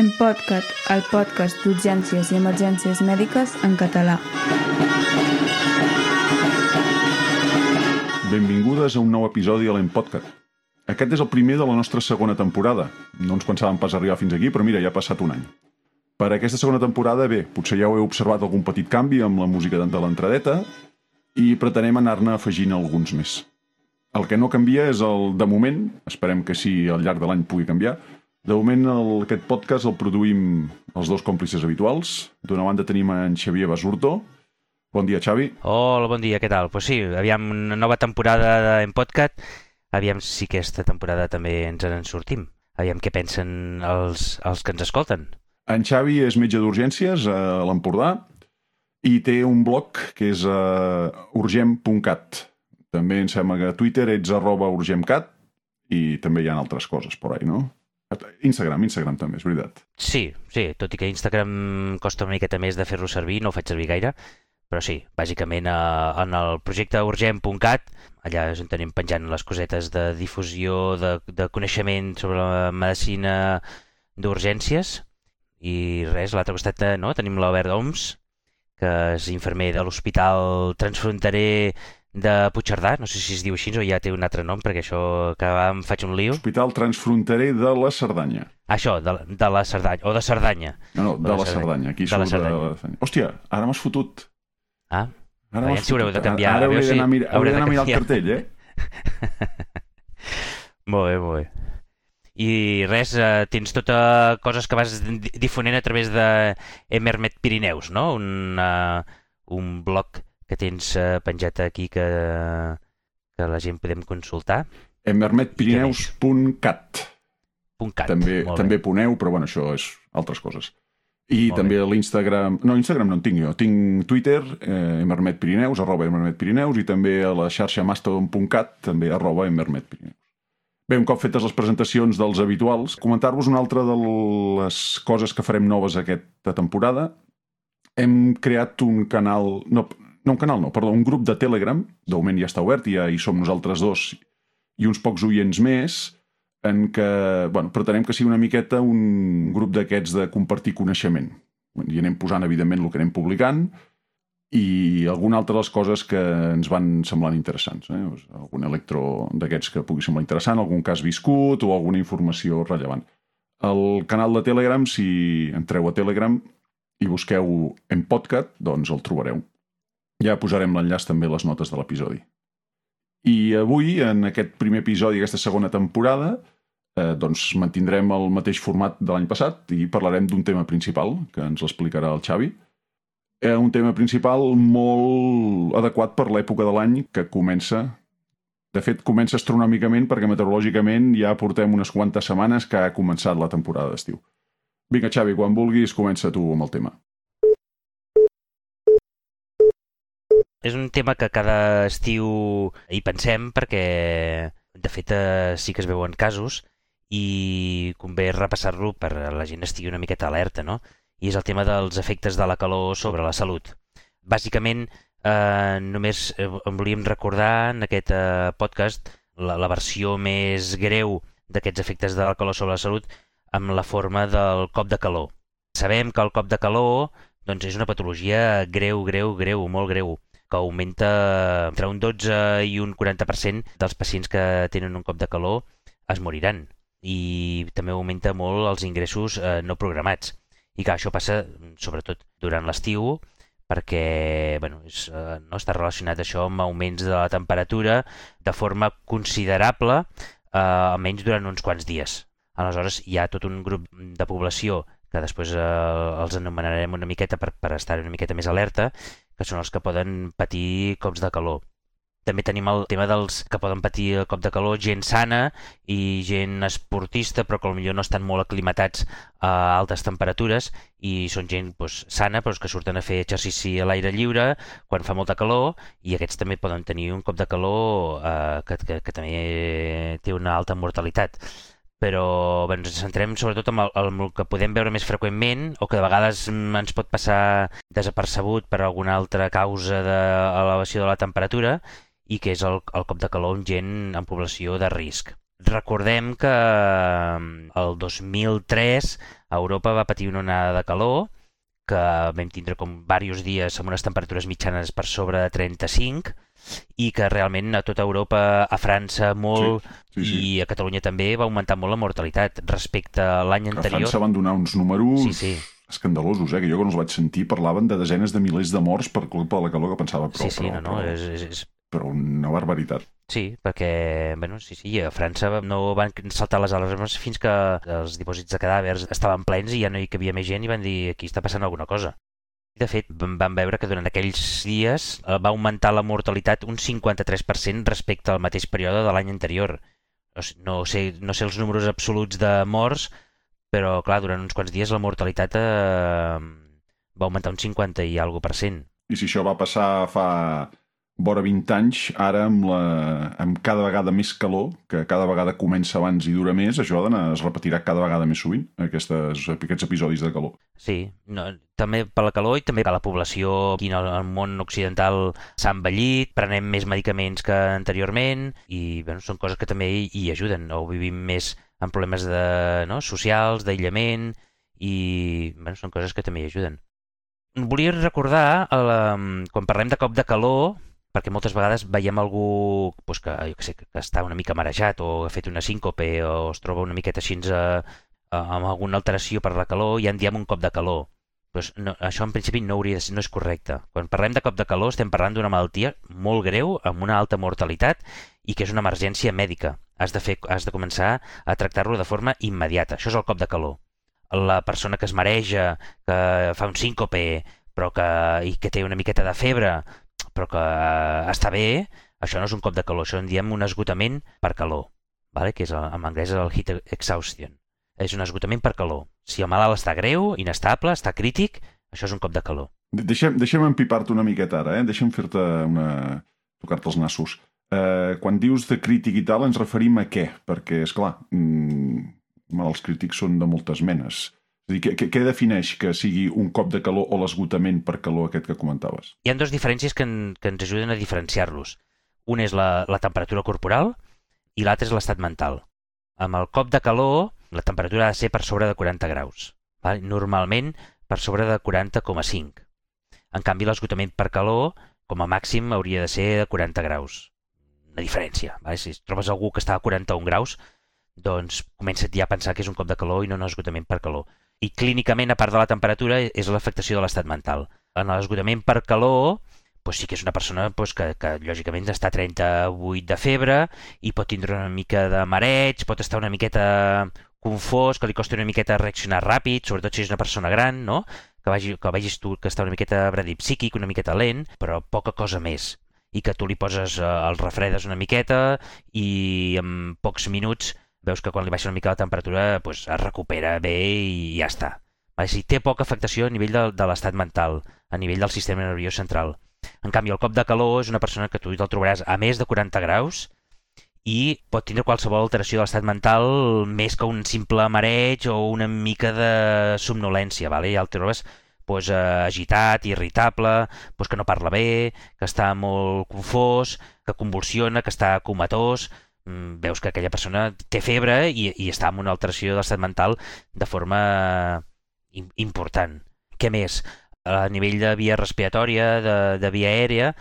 En Podcat, el podcast d'urgències i emergències mèdiques en català. Benvingudes a un nou episodi de l'Empodcat. Aquest és el primer de la nostra segona temporada. No ens pensàvem pas arribar fins aquí, però mira, ja ha passat un any. Per aquesta segona temporada, bé, potser ja heu observat algun petit canvi amb la música de l'entradeta i pretenem anar-ne afegint alguns més. El que no canvia és el de moment, esperem que sí al llarg de l'any pugui canviar, de moment, el, aquest podcast el produïm els dos còmplices habituals. D'una banda tenim en Xavier Basurto. Bon dia, Xavi. Hola, bon dia, què tal? Pues sí, aviam, una nova temporada en podcast. Aviam si aquesta temporada també ens en sortim. Aviam què pensen els, els que ens escolten. En Xavi és metge d'urgències a l'Empordà i té un blog que és uh, urgem.cat. També em sembla que a Twitter ets arroba urgemcat i també hi ha altres coses per ahí, no? Instagram, Instagram també, és veritat. Sí, sí, tot i que Instagram costa una miqueta més de fer-lo servir, no ho faig servir gaire, però sí, bàsicament eh, en el projecte urgent.cat, allà és on tenim penjant les cosetes de difusió, de, de coneixement sobre la medicina d'urgències, i res, a l'altre costat eh, no, tenim l'Albert Oms, que és infermer de l'Hospital Transfronterer de Puigcerdà, no sé si es diu així o ja té un altre nom, perquè això que em faig un lío. Hospital Transfronterer de la Cerdanya. Això, de, de la Cerdanya, o de Cerdanya. No, no, de, de la, la Cerdanya. Aquí de la Cerdanya. De la... Hòstia, ara m'has fotut. Ah, ara ja si haureu de canviar. Ara hauré d'anar a mirar, hauré a mirar el cartell, eh? molt bé, molt bé. I res, eh, tens tota coses que vas difonent a través de Emermet Pirineus, no? Un, uh, un blog que tens uh, penjat aquí que, que la gent podem consultar. Emermetpirineus.cat .cat, també, també poneu, però bueno, això és altres coses. I molt també l'Instagram... No, Instagram no en tinc jo. Tinc Twitter, eh, emermetpirineus, arroba emermetpirineus, i també a la xarxa mastodon.cat, també arroba emermetpirineus. Bé, un cop fetes les presentacions dels habituals, comentar-vos una altra de les coses que farem noves aquesta temporada. Hem creat un canal... No, no un canal, no, perdó, un grup de Telegram, de moment ja està obert, ja hi som nosaltres dos i uns pocs oients més, en què bueno, pretenem que sigui una miqueta un grup d'aquests de compartir coneixement. I anem posant, evidentment, el que anem publicant i alguna altra de les coses que ens van semblant interessants. Eh? Algun electro d'aquests que pugui semblar interessant, algun cas viscut o alguna informació rellevant. El canal de Telegram, si entreu a Telegram i busqueu en podcast, doncs el trobareu. Ja posarem l'enllaç també a les notes de l'episodi. I avui, en aquest primer episodi d'aquesta segona temporada, eh, doncs mantindrem el mateix format de l'any passat i parlarem d'un tema principal, que ens l'explicarà el Xavi. Eh, un tema principal molt adequat per l'època de l'any que comença de fet, comença astronòmicament perquè meteorològicament ja portem unes quantes setmanes que ha començat la temporada d'estiu. Vinga, Xavi, quan vulguis, comença tu amb el tema. És un tema que cada estiu hi pensem perquè, de fet, eh, sí que es veuen casos i convé repassar-lo per la gent estigui una miqueta alerta, no? I és el tema dels efectes de la calor sobre la salut. Bàsicament, eh, només eh, em volíem recordar en aquest eh, podcast la, la versió més greu d'aquests efectes de la calor sobre la salut amb la forma del cop de calor. Sabem que el cop de calor doncs, és una patologia greu, greu, greu, molt greu que augmenta entre un 12 i un 40% dels pacients que tenen un cop de calor es moriran i també augmenta molt els ingressos eh, no programats i que això passa sobretot durant l'estiu perquè bueno, és, eh, no està relacionat això amb augments de la temperatura de forma considerable eh, almenys durant uns quants dies. Aleshores hi ha tot un grup de població que després eh, els anomenarem una miqueta per, per estar una miqueta més alerta, que són els que poden patir cops de calor. També tenim el tema dels que poden patir el cop de calor, gent sana i gent esportista, però que potser no estan molt aclimatats a altes temperatures i són gent doncs, sana, però que surten a fer exercici a l'aire lliure quan fa molta calor i aquests també poden tenir un cop de calor eh, que, que, que també té una alta mortalitat però bé, ens centrem sobretot en el, en el que podem veure més freqüentment o que de vegades ens pot passar desapercebut per alguna altra causa d'elevació de la temperatura i que és el, el cop de calor en gent en població de risc. Recordem que mm, el 2003 Europa va patir una onada de calor que vam tindre com diversos dies amb unes temperatures mitjanes per sobre de 35 i que realment a tota Europa, a França molt, Sí, sí. i a Catalunya també va augmentar molt la mortalitat respecte a l'any Que a anterior. França van donar uns números Sí, sí. escandalosos, eh? que jo quan els vaig sentir parlaven de desenes de milers de morts per culpa de la calor que pensava, però, Sí, sí, però, no, no, però, és, és, és... però una barbaritat. Sí, perquè, bueno, sí, sí, a França no van saltar les alarmes fins que els dipòsits de cadàvers estaven plens i ja no hi cabia més gent i van dir aquí està passant alguna cosa. De fet, vam veure que durant aquells dies eh, va augmentar la mortalitat un 53% respecte al mateix període de l'any anterior. No sé, no, sé, els números absoluts de morts, però clar, durant uns quants dies la mortalitat eh, va augmentar un 50 i alguna per cent. I si això va passar fa vora 20 anys, ara amb, la, amb cada vegada més calor, que cada vegada comença abans i dura més, això d'anar- es repetirà cada vegada més sovint, aquestes, aquests episodis de calor. Sí, no, també per la calor i també que la població aquí al, al món occidental s'ha envellit, prenem més medicaments que anteriorment i bueno, són coses que també hi, hi ajuden. O vivim més amb problemes de, no, socials, d'aïllament i bueno, són coses que també hi ajuden. Volia recordar, el, quan parlem de cop de calor, perquè moltes vegades veiem algú doncs, que, jo que, sé, que està una mica marejat o ha fet una síncope o es troba una miqueta així a, a, amb alguna alteració per la calor i en diem un cop de calor. Pues no, això en principi no, hauria de ser, no és correcte. Quan parlem de cop de calor estem parlant d'una malaltia molt greu, amb una alta mortalitat i que és una emergència mèdica. Has de, fer, has de començar a tractar-lo de forma immediata. Això és el cop de calor. La persona que es mareja, que fa un síncope, però que, i que té una miqueta de febre, però que està bé, això no és un cop de calor, això en diem un esgotament per calor, vale? que és el, en anglès el heat exhaustion. És un esgotament per calor. Si el malalt està greu, inestable, està crític, això és un cop de calor. De- Deixem, deixem empipar-te una miqueta ara, eh? deixem fer-te una... tocar-te els nassos. Eh, quan dius de crític i tal, ens referim a què? Perquè, és clar, mm, malalts crítics són de moltes menes. És dir, què, què, defineix que sigui un cop de calor o l'esgotament per calor aquest que comentaves? Hi ha dues diferències que, en, que ens ajuden a diferenciar-los. Un és la, la temperatura corporal i l'altre és l'estat mental. Amb el cop de calor, la temperatura ha de ser per sobre de 40 graus. Val? Normalment per sobre de 40,5. En canvi, l'esgotament per calor, com a màxim, hauria de ser de 40 graus. Una diferència. Val? Si trobes algú que està a 41 graus, doncs comença't ja a pensar que és un cop de calor i no un esgotament per calor. I clínicament, a part de la temperatura, és l'afectació de l'estat mental. En l'esgotament per calor, doncs sí que és una persona doncs, que, que lògicament està a 38 de febre i pot tindre una mica de mareig, pot estar una miqueta confós, que li costa una miqueta reaccionar ràpid, sobretot si és una persona gran, no? que, vagi, que vegis tu que està una miqueta bradipsíquic, una miqueta lent, però poca cosa més i que tu li poses eh, el refredes una miqueta i en pocs minuts veus que quan li baixa una mica la temperatura pues, es recupera bé i ja està. Vale? Si té poca afectació a nivell de, de l'estat mental, a nivell del sistema nerviós central. En canvi, el cop de calor és una persona que tu te'l trobaràs a més de 40 graus i pot tindre qualsevol alteració de l'estat mental més que un simple mareig o una mica de somnolència, vale? ja el trobes pues, eh, agitat, irritable, pues, que no parla bé, que està molt confós, que convulsiona, que està comatós, veus que aquella persona té febre i, i està amb una alteració de mental de forma im- important. Què més? A nivell de via respiratòria, de, de via aèria,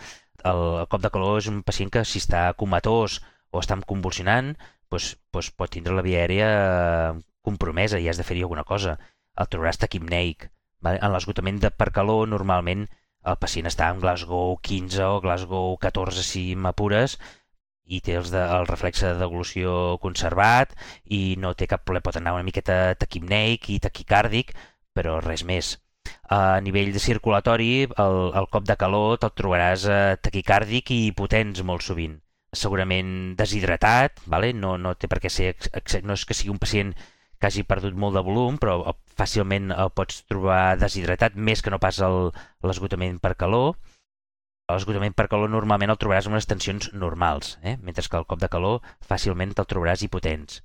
el, cop de calor és un pacient que si està comatós o està convulsionant, doncs, doncs pot tindre la via aèria eh, compromesa i has de fer-hi alguna cosa. El trobaràs taquimneic. En l'esgotament de per calor, normalment el pacient està en Glasgow 15 o Glasgow 14 si m'apures i té els de, el reflexe de deglució conservat i no té cap problema, pot anar una miqueta taquimneic i taquicàrdic, però res més. A nivell de circulatori, el, el cop de calor te'l trobaràs eh, taquicàrdic i potents molt sovint. Segurament deshidratat, vale? no, no té per què ser, no és que sigui un pacient que hagi perdut molt de volum, però eh, fàcilment el pots trobar deshidratat, més que no pas l'esgotament per calor. L'esgotament per calor normalment el trobaràs amb unes tensions normals, eh? mentre que el cop de calor fàcilment te'l trobaràs hipotens.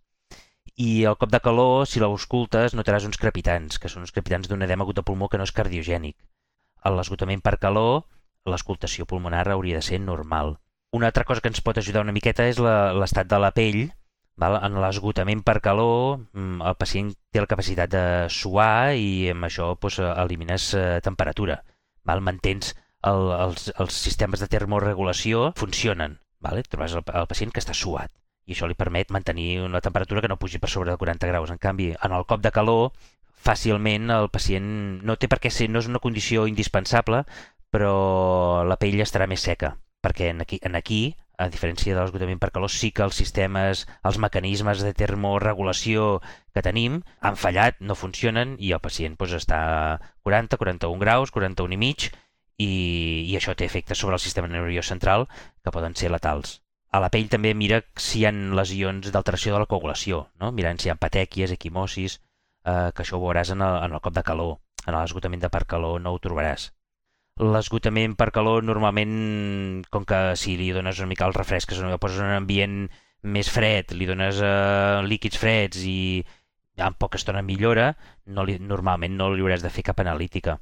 I el cop de calor, si l'auscultes, notaràs uns crepitants, que són uns crepitants d'un edema agut de pulmó que no és cardiogènic. L'esgotament per calor, l'escoltació pulmonar hauria de ser normal. Una altra cosa que ens pot ajudar una miqueta és l'estat de la pell, Val? En l'esgotament per calor, mm, el pacient té la capacitat de suar i amb això doncs, elimines eh, temperatura. Val? Mantens el, els, els sistemes de termorregulació funcionen. Val? Trobes el, el pacient que està suat i això li permet mantenir una temperatura que no pugi per sobre de 40 graus. En canvi, en el cop de calor, fàcilment el pacient no té per què ser, no és una condició indispensable, però la pell estarà més seca, perquè en aquí, en aquí a diferència de l'esgotament per calor, sí que els sistemes, els mecanismes de termorregulació que tenim han fallat, no funcionen i el pacient doncs, està a 40, 41 graus, 41 i mig i, i això té efectes sobre el sistema nerviós central que poden ser letals. A la pell també mira si hi ha lesions d'alteració de la coagulació, no? mirant si hi ha patèquies, equimosis, eh, que això ho veuràs en el, en el cop de calor. En l'esgotament de per calor no ho trobaràs l'esgotament per calor normalment, com que si li dones una mica el refresc, que el poses en un ambient més fred, li dones eh, líquids freds i en poca estona millora, no li, normalment no li hauràs de fer cap analítica.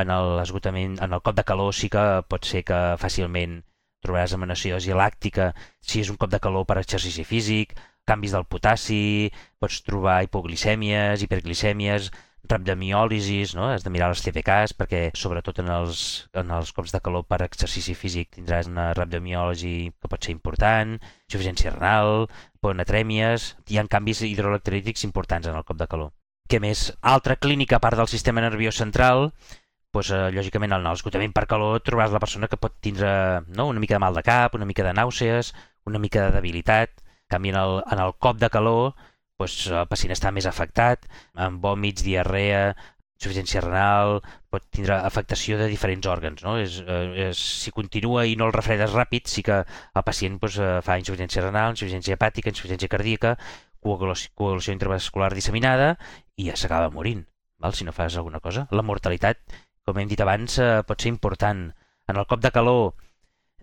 En l'esgotament, en el cop de calor sí que pot ser que fàcilment trobaràs emanació làctica si és un cop de calor per exercici físic, canvis del potassi, pots trobar hipoglicèmies, hiperglicèmies, rabdomiòlisis, no? has de mirar les TPKs perquè sobretot en els, en els cops de calor per exercici físic tindràs una rabdomiòlisi que pot ser important, insuficiència renal, ponatrèmies, hi ha canvis hidroelectrolítics importants en el cop de calor. Què més? Altra clínica a part del sistema nerviós central, doncs, eh, lògicament en l'esgotament per calor trobaràs la persona que pot tindre no? una mica de mal de cap, una mica de nàusees, una mica de debilitat. En canvi, en el, en el cop de calor doncs, el pacient està més afectat, amb vòmits, diarrea, insuficiència renal, pot tindre afectació de diferents òrgans. No? És, eh, és, si continua i no el refredes ràpid, sí que el pacient doncs, fa insuficiència renal, insuficiència hepàtica, insuficiència cardíaca, coagulació, coagulació intravascular disseminada i ja s'acaba morint, val? si no fas alguna cosa. La mortalitat, com hem dit abans, eh, pot ser important. En el cop de calor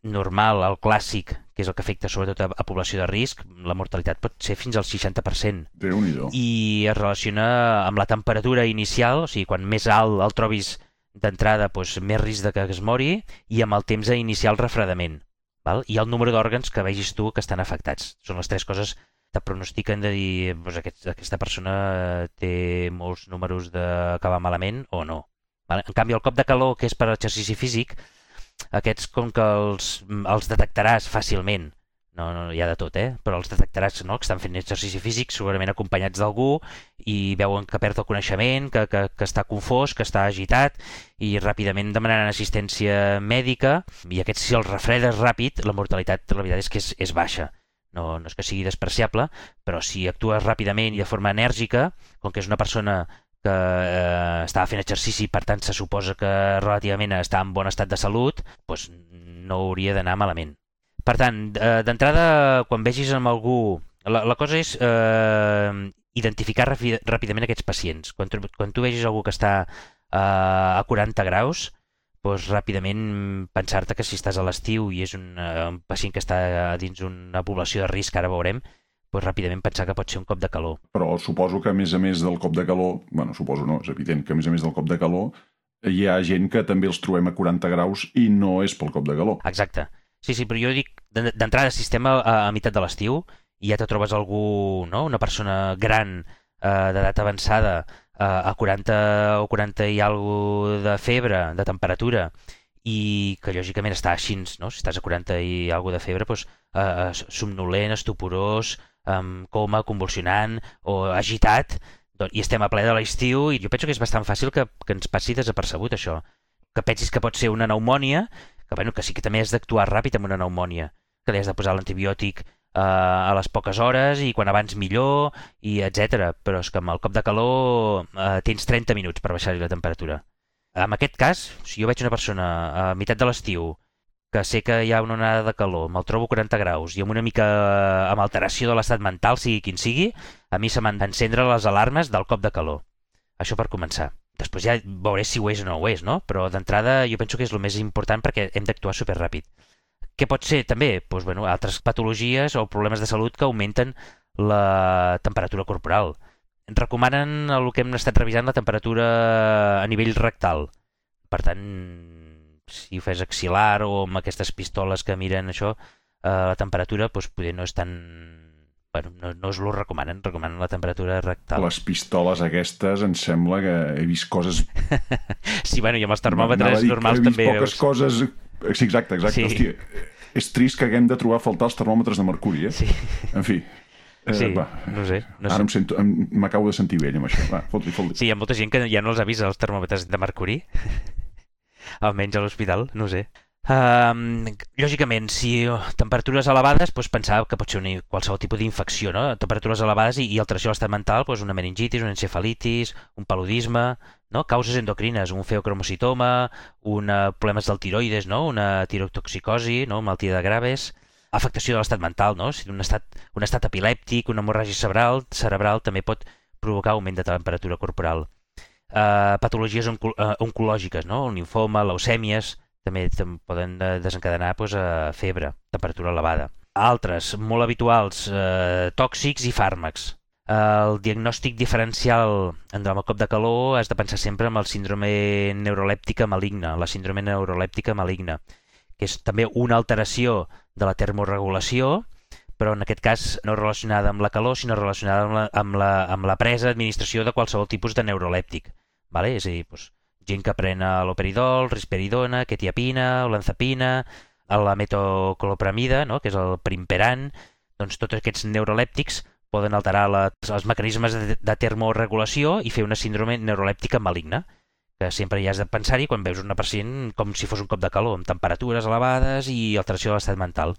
normal, el clàssic, que és el que afecta sobretot a, a població de risc, la mortalitat pot ser fins al 60%. déu nhi I es relaciona amb la temperatura inicial, o sigui, quan més alt el trobis d'entrada, doncs, més risc de que es mori, i amb el temps a iniciar el refredament. Val? I el número d'òrgans que vegis tu que estan afectats. Són les tres coses que pronostiquen de dir doncs, aquest, aquesta persona té molts números d'acabar malament o no. En canvi, el cop de calor, que és per exercici físic, aquests com que els, els detectaràs fàcilment, no, no, hi ha de tot, eh? però els detectaràs no? que estan fent exercici físic, segurament acompanyats d'algú, i veuen que perd el coneixement, que, que, que està confós, que està agitat, i ràpidament demanaran assistència mèdica, i aquests si els refredes ràpid, la mortalitat, la veritat és que és, és baixa. No, no és que sigui despreciable, però si actues ràpidament i de forma enèrgica, com que és una persona que eh, estava fent exercici, per tant se suposa que relativament està en bon estat de salut, doncs no hauria d'anar malament. Per tant, eh, d'entrada, quan vegis amb algú... La, la cosa és eh, identificar ràpidament aquests pacients. Quan tu, quan tu vegis algú que està eh, a 40 graus, doncs ràpidament pensar-te que si estàs a l'estiu i és un, uh, un pacient que està dins una població de risc, ara veurem, pues, ràpidament pensar que pot ser un cop de calor. Però suposo que a més a més del cop de calor, bueno, suposo no, és evident que a més a més del cop de calor hi ha gent que també els trobem a 40 graus i no és pel cop de calor. Exacte. Sí, sí, però jo dic d'entrada sistema a, a meitat de l'estiu i ja te trobes algú, no? una persona gran eh, d'edat avançada eh, a 40 o 40 i alguna de febre, de temperatura, i que lògicament està així, no? si estàs a 40 i alguna de febre, doncs, eh, somnolent, estuporós, um, coma, convulsionant o agitat, doncs, i estem a ple de l'estiu i jo penso que és bastant fàcil que, que ens passi desapercebut això. Que pensis que pot ser una pneumònia, que, bueno, que sí que també has d'actuar ràpid amb una pneumònia, que li has de posar l'antibiòtic uh, a les poques hores i quan abans millor, i etc. Però és que amb el cop de calor uh, tens 30 minuts per baixar-li la temperatura. En aquest cas, si jo veig una persona a meitat de l'estiu que sé que hi ha una onada de calor, me'l trobo 40 graus i amb una mica amb alteració de l'estat mental, sigui quin sigui, a mi se m'han d'encendre les alarmes del cop de calor. Això per començar. Després ja veuré si ho és o no ho és, no? Però d'entrada jo penso que és el més important perquè hem d'actuar superràpid. Què pot ser també? Doncs, bueno, altres patologies o problemes de salut que augmenten la temperatura corporal. Recomanen el que hem estat revisant la temperatura a nivell rectal. Per tant, si ho fes axilar o amb aquestes pistoles que miren això, eh, la temperatura doncs, poder no és tan bueno, no, no us lo recomanen, recomanen la temperatura rectal. Les pistoles aquestes, em sembla que he vist coses... sí, bueno, i amb els termòmetres normals he vist també poques veus... coses... Sí, exacte, exacte. Sí. Hòstia, és trist que haguem de trobar a faltar els termòmetres de mercuri, eh? Sí, En fi. Eh, sí, va. no sé. No Ara sé. m'acabo de sentir vell amb això. Va, fot-li, fot-li. Sí, hi ha molta gent que ja no els avisa els termòmetres de mercuri, almenys a l'hospital, no sé. Um, lògicament, si temperatures elevades, doncs pensar que pot ser una, qualsevol tipus d'infecció, no? Temperatures elevades i, i alteració de l'estat mental, doncs una meningitis, una encefalitis, un paludisme, no? Causes endocrines, un feocromocitoma, una, problemes del tiroides, no? Una tirotoxicosi, no? Malaltia de graves, afectació de l'estat mental, no? Si un estat, un estat epilèptic, una hemorràgia cerebral, cerebral també pot provocar augment de temperatura corporal. Uh, patologies onco uh, oncològiques, no? El linfoma, leucèmies, també poden eh, desencadenar doncs, a febre, temperatura elevada. Altres, molt habituals, eh, tòxics i fàrmacs. El diagnòstic diferencial en el cop de calor has de pensar sempre en el síndrome neurolèptica maligna, la síndrome neurolèptica maligna, que és també una alteració de la termorregulació, però en aquest cas no relacionada amb la calor, sinó relacionada amb la, amb la, amb la presa administració de qualsevol tipus de neurolèptic. Vale? És a dir, doncs, gent que pren l'operidol, risperidona, quetiapina, olanzapina, la metoclopramida, no? que és el primperan, doncs tots aquests neurolèptics poden alterar la, els mecanismes de, de termorregulació i fer una síndrome neurolèptica maligna, que sempre hi has de pensar-hi quan veus una pacient com si fos un cop de calor, amb temperatures elevades i alteració de l'estat mental.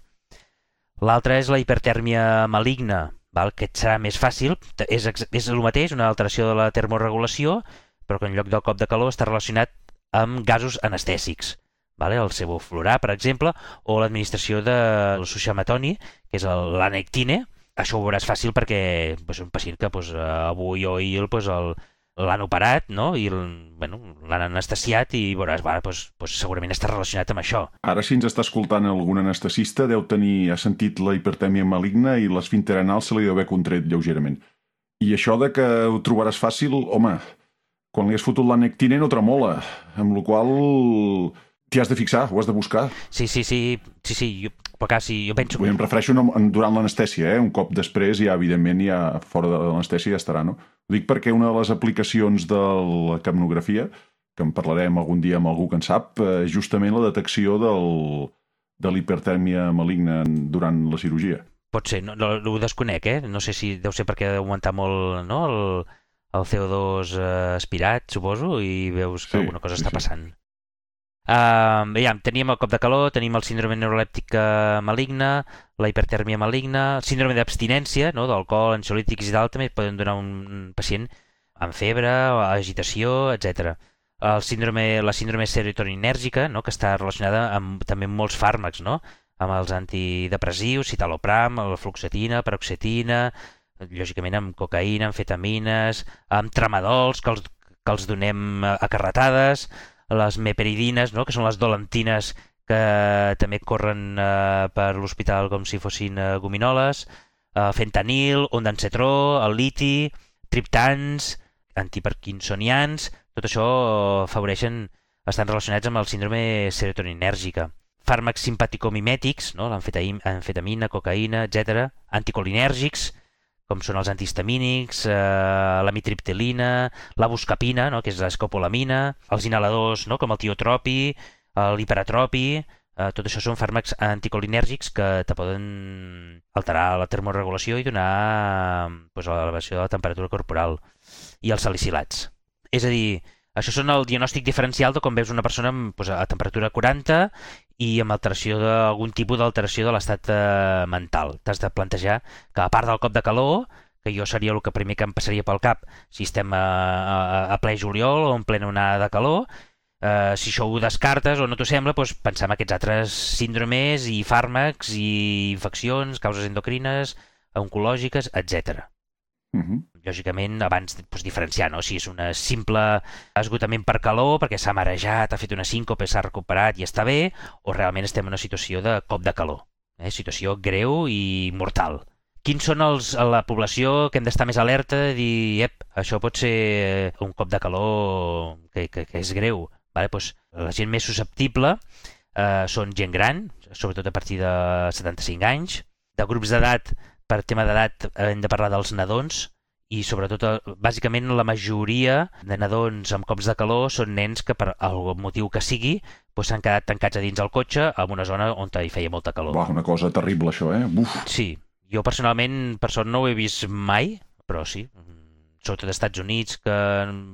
L'altra és la hipertèrmia maligna, val? que et serà més fàcil, és, és el mateix, una alteració de la termorregulació, però que en lloc del cop de calor està relacionat amb gasos anestèsics. Vale? El sevoflurà, per exemple, o l'administració de l'oxamatoni, que és l'anectine. Això ho veuràs fàcil perquè doncs, un pacient que doncs, avui o ahir doncs, el, l'han operat no? i bueno, l'han anestesiat i veuràs, va, doncs, doncs, segurament està relacionat amb això. Ara, si ens està escoltant algun anestesista, deu tenir, ha sentit la hipertèmia maligna i l'esfínter anal se li deu haver contret lleugerament. I això de que ho trobaràs fàcil, home, quan li has fotut l'anectine no tremola, amb la qual t'hi has de fixar, ho has de buscar. Sí, sí, sí, sí, sí jo, però sí, jo penso Vull dir, em refereixo no, en- durant l'anestèsia, eh? un cop després ja, evidentment, ja fora de l'anestèsia ja estarà, no? Ho dic perquè una de les aplicacions de la capnografia, que en parlarem algun dia amb algú que en sap, eh, justament la detecció del, de l'hipertèrmia maligna en- durant la cirurgia. Pot ser, no, no, ho desconec, eh? No sé si deu ser perquè ha d'augmentar molt no? el, el CO2 eh, aspirat, suposo, i veus que Sí, alguna cosa sí, està sí. passant. Uh, veiem, teníem el cop de calor, tenim el síndrome neurolèptic maligna, la hipertèrmia maligna, el síndrome d'abstinència, no? d'alcohol, ansiolítics i tal, també poden donar un pacient amb febre, agitació, etc. El síndrome, la síndrome serotoninèrgica, no? que està relacionada amb, també amb molts fàrmacs, no? amb els antidepressius, citalopram, la fluoxetina, paroxetina, lògicament amb cocaïna, amfetamines, amb tramadols, que els, que els donem a carretades, les meperidines, no? que són les dolentines que també corren eh, per l'hospital com si fossin eh, gominoles, eh, fentanil, ondancetró, el liti, triptans, antiparkinsonians, tot això afavoreixen, estan relacionats amb el síndrome serotoninèrgica. Fàrmacs simpaticomimètics, no? l'amfetamina, cocaïna, etc. Anticolinèrgics, com són els antihistamínics, eh, la mitriptilina, la buscapina, no? que és l'escopolamina, els inhaladors, no? com el tiotropi, l'hiperatropi, eh, tot això són fàrmacs anticolinèrgics que te poden alterar la termorregulació i donar pues, l'elevació de la temperatura corporal. I els salicilats. És a dir, això són el diagnòstic diferencial de quan veus una persona pues, a temperatura 40 i amb alteració d'algun tipus d'alteració de l'estat eh, mental. T'has de plantejar que a part del cop de calor, que jo seria el que primer que em passaria pel cap si estem a, a, a ple juliol o en plena onada de calor, eh, si això ho descartes o no t'ho sembla, doncs pensar en aquests altres síndromes i fàrmacs i infeccions, causes endocrines, oncològiques, etc Uh -huh. lògicament, abans pues, diferenciar no? si és un simple esgotament per calor, perquè s'ha marejat, ha fet una síncope, s'ha recuperat i està bé, o realment estem en una situació de cop de calor, eh? situació greu i mortal. Quins són els, la població que hem d'estar més alerta de dir, ep, això pot ser un cop de calor que, que, que és greu. Vale? Pues, la gent més susceptible eh, són gent gran, sobretot a partir de 75 anys, de grups d'edat per tema d'edat hem de parlar dels nadons, i sobretot, eh, bàsicament, la majoria de nadons amb cops de calor són nens que per algun motiu que sigui doncs s'han quedat tancats a dins del cotxe en una zona on hi feia molta calor. Buah, una cosa terrible això, eh? Uf. Sí, jo personalment, per sort no ho he vist mai, però sí, sobretot als Estats Units, que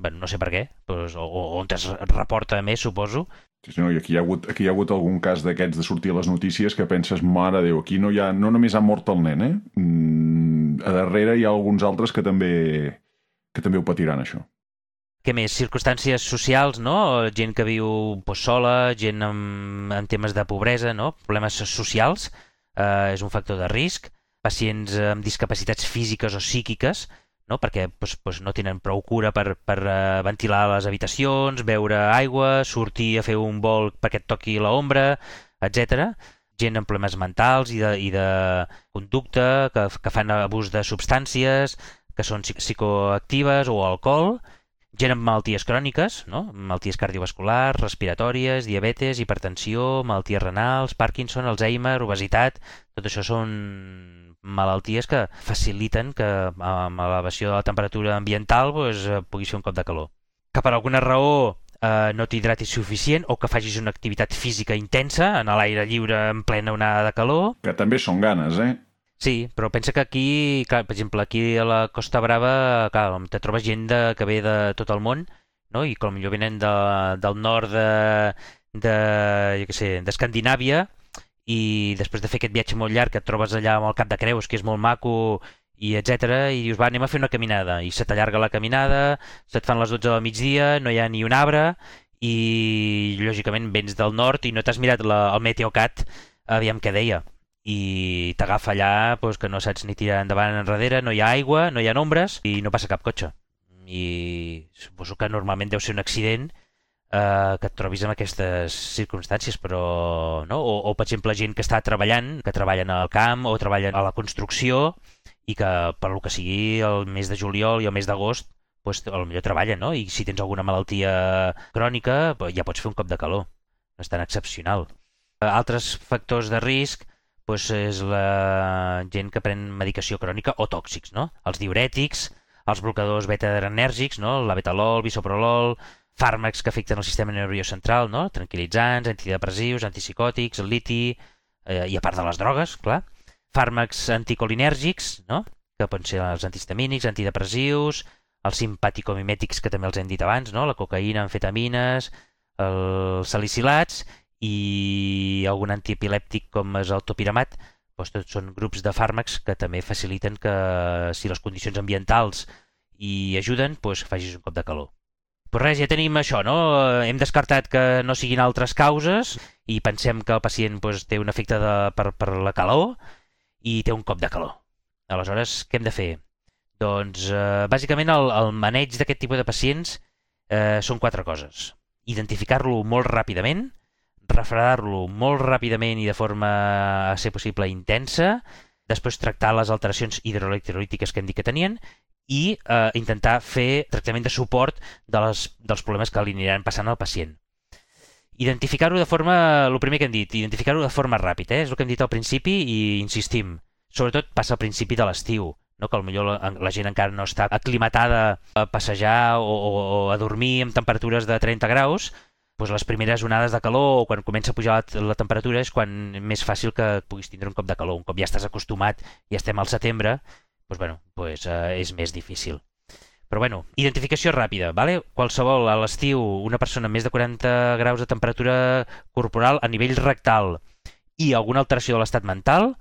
bueno, no sé per què, doncs, o, o on es reporta més, suposo. Sí, no, i aquí hi ha hagut, aquí hi ha hagut algun cas d'aquests de sortir a les notícies que penses, mare Déu, aquí no, hi ha, no només ha mort el nen, eh? Mm, a darrere hi ha alguns altres que també, que també ho patiran, això. Què més? Circumstàncies socials, no? Gent que viu pues, sola, gent amb, amb temes de pobresa, no? Problemes socials, eh, és un factor de risc. Pacients amb discapacitats físiques o psíquiques, no? perquè pues, pues, no tenen prou cura per, per uh, ventilar les habitacions, beure aigua, sortir a fer un vol perquè et toqui l'ombra, etc. Gent amb problemes mentals i de, i de conducta, que, que fan abús de substàncies, que són psicoactives o alcohol, gent amb malalties cròniques, no? malalties cardiovasculars, respiratòries, diabetes, hipertensió, malalties renals, Parkinson, Alzheimer, obesitat, tot això són malalties que faciliten que amb l'elevació de la temperatura ambiental pues, eh, puguis fer un cop de calor. Que per alguna raó eh, no t'hidratis suficient o que facis una activitat física intensa en l'aire lliure en plena onada de calor. Que també són ganes, eh? Sí, però pensa que aquí, clar, per exemple, aquí a la Costa Brava, clar, te trobes gent de, que ve de tot el món, no? i com millor venen de, del nord de, de, jo què sé, d'Escandinàvia, i després de fer aquest viatge molt llarg que et trobes allà amb el Cap de Creus, que és molt maco, i etc i dius, va, anem a fer una caminada. I se t'allarga la caminada, se't fan les 12 del migdia, no hi ha ni un arbre, i lògicament vens del nord i no t'has mirat la, el Meteocat, aviam què deia. I t'agafa allà doncs, que no saps ni tirar endavant enrere, no hi ha aigua, no hi ha ombres i no passa cap cotxe. I suposo que normalment deu ser un accident eh, que et trobis en aquestes circumstàncies, però, no? O, o, per exemple, gent que està treballant, que treballen al camp o treballen a la construcció i que, per lo que sigui, el mes de juliol i el mes d'agost, pues, millor treballen, no? I si tens alguna malaltia crònica, ja pots fer un cop de calor. No és tan excepcional. Altres factors de risc pues, és la gent que pren medicació crònica o tòxics, no? Els diurètics, els blocadors beta-adrenèrgics, no? la betalol, bisoprolol, fàrmacs que afecten el sistema nerviós central, no? tranquil·litzants, antidepressius, antipsicòtics, el liti, eh, i a part de les drogues, clar. Fàrmacs anticolinèrgics, no? que poden ser els antihistamínics, antidepressius, els simpaticomimètics, que també els hem dit abans, no? la cocaïna, amfetamines, els salicilats i algun antiepilèptic com és el topiramat, doncs tots són grups de fàrmacs que també faciliten que si les condicions ambientals hi ajuden, doncs facis un cop de calor. Però res, ja tenim això, no? Hem descartat que no siguin altres causes i pensem que el pacient doncs, té un efecte de, per, per la calor i té un cop de calor. Aleshores, què hem de fer? Doncs, eh, bàsicament, el, el maneig d'aquest tipus de pacients eh, són quatre coses. Identificar-lo molt ràpidament, refredar-lo molt ràpidament i de forma, a ser possible, intensa, després tractar les alteracions hidroelectrolítiques que hem dit que tenien i eh, intentar fer tractament de suport de les, dels problemes que li aniran passant al pacient. Identificar-ho de forma, el primer que hem dit, identificar-ho de forma ràpida, eh? és el que hem dit al principi i insistim. Sobretot passa al principi de l'estiu, no? que potser la, la gent encara no està aclimatada a passejar o, o, o a dormir amb temperatures de 30 graus, doncs les primeres onades de calor o quan comença a pujar la, la temperatura és quan més fàcil que puguis tindre un cop de calor. Un cop ja estàs acostumat i estem al setembre, pues, bueno, pues, eh, és més difícil. Però bueno, identificació ràpida, vale? qualsevol a l'estiu, una persona més de 40 graus de temperatura corporal a nivell rectal i alguna alteració de l'estat mental,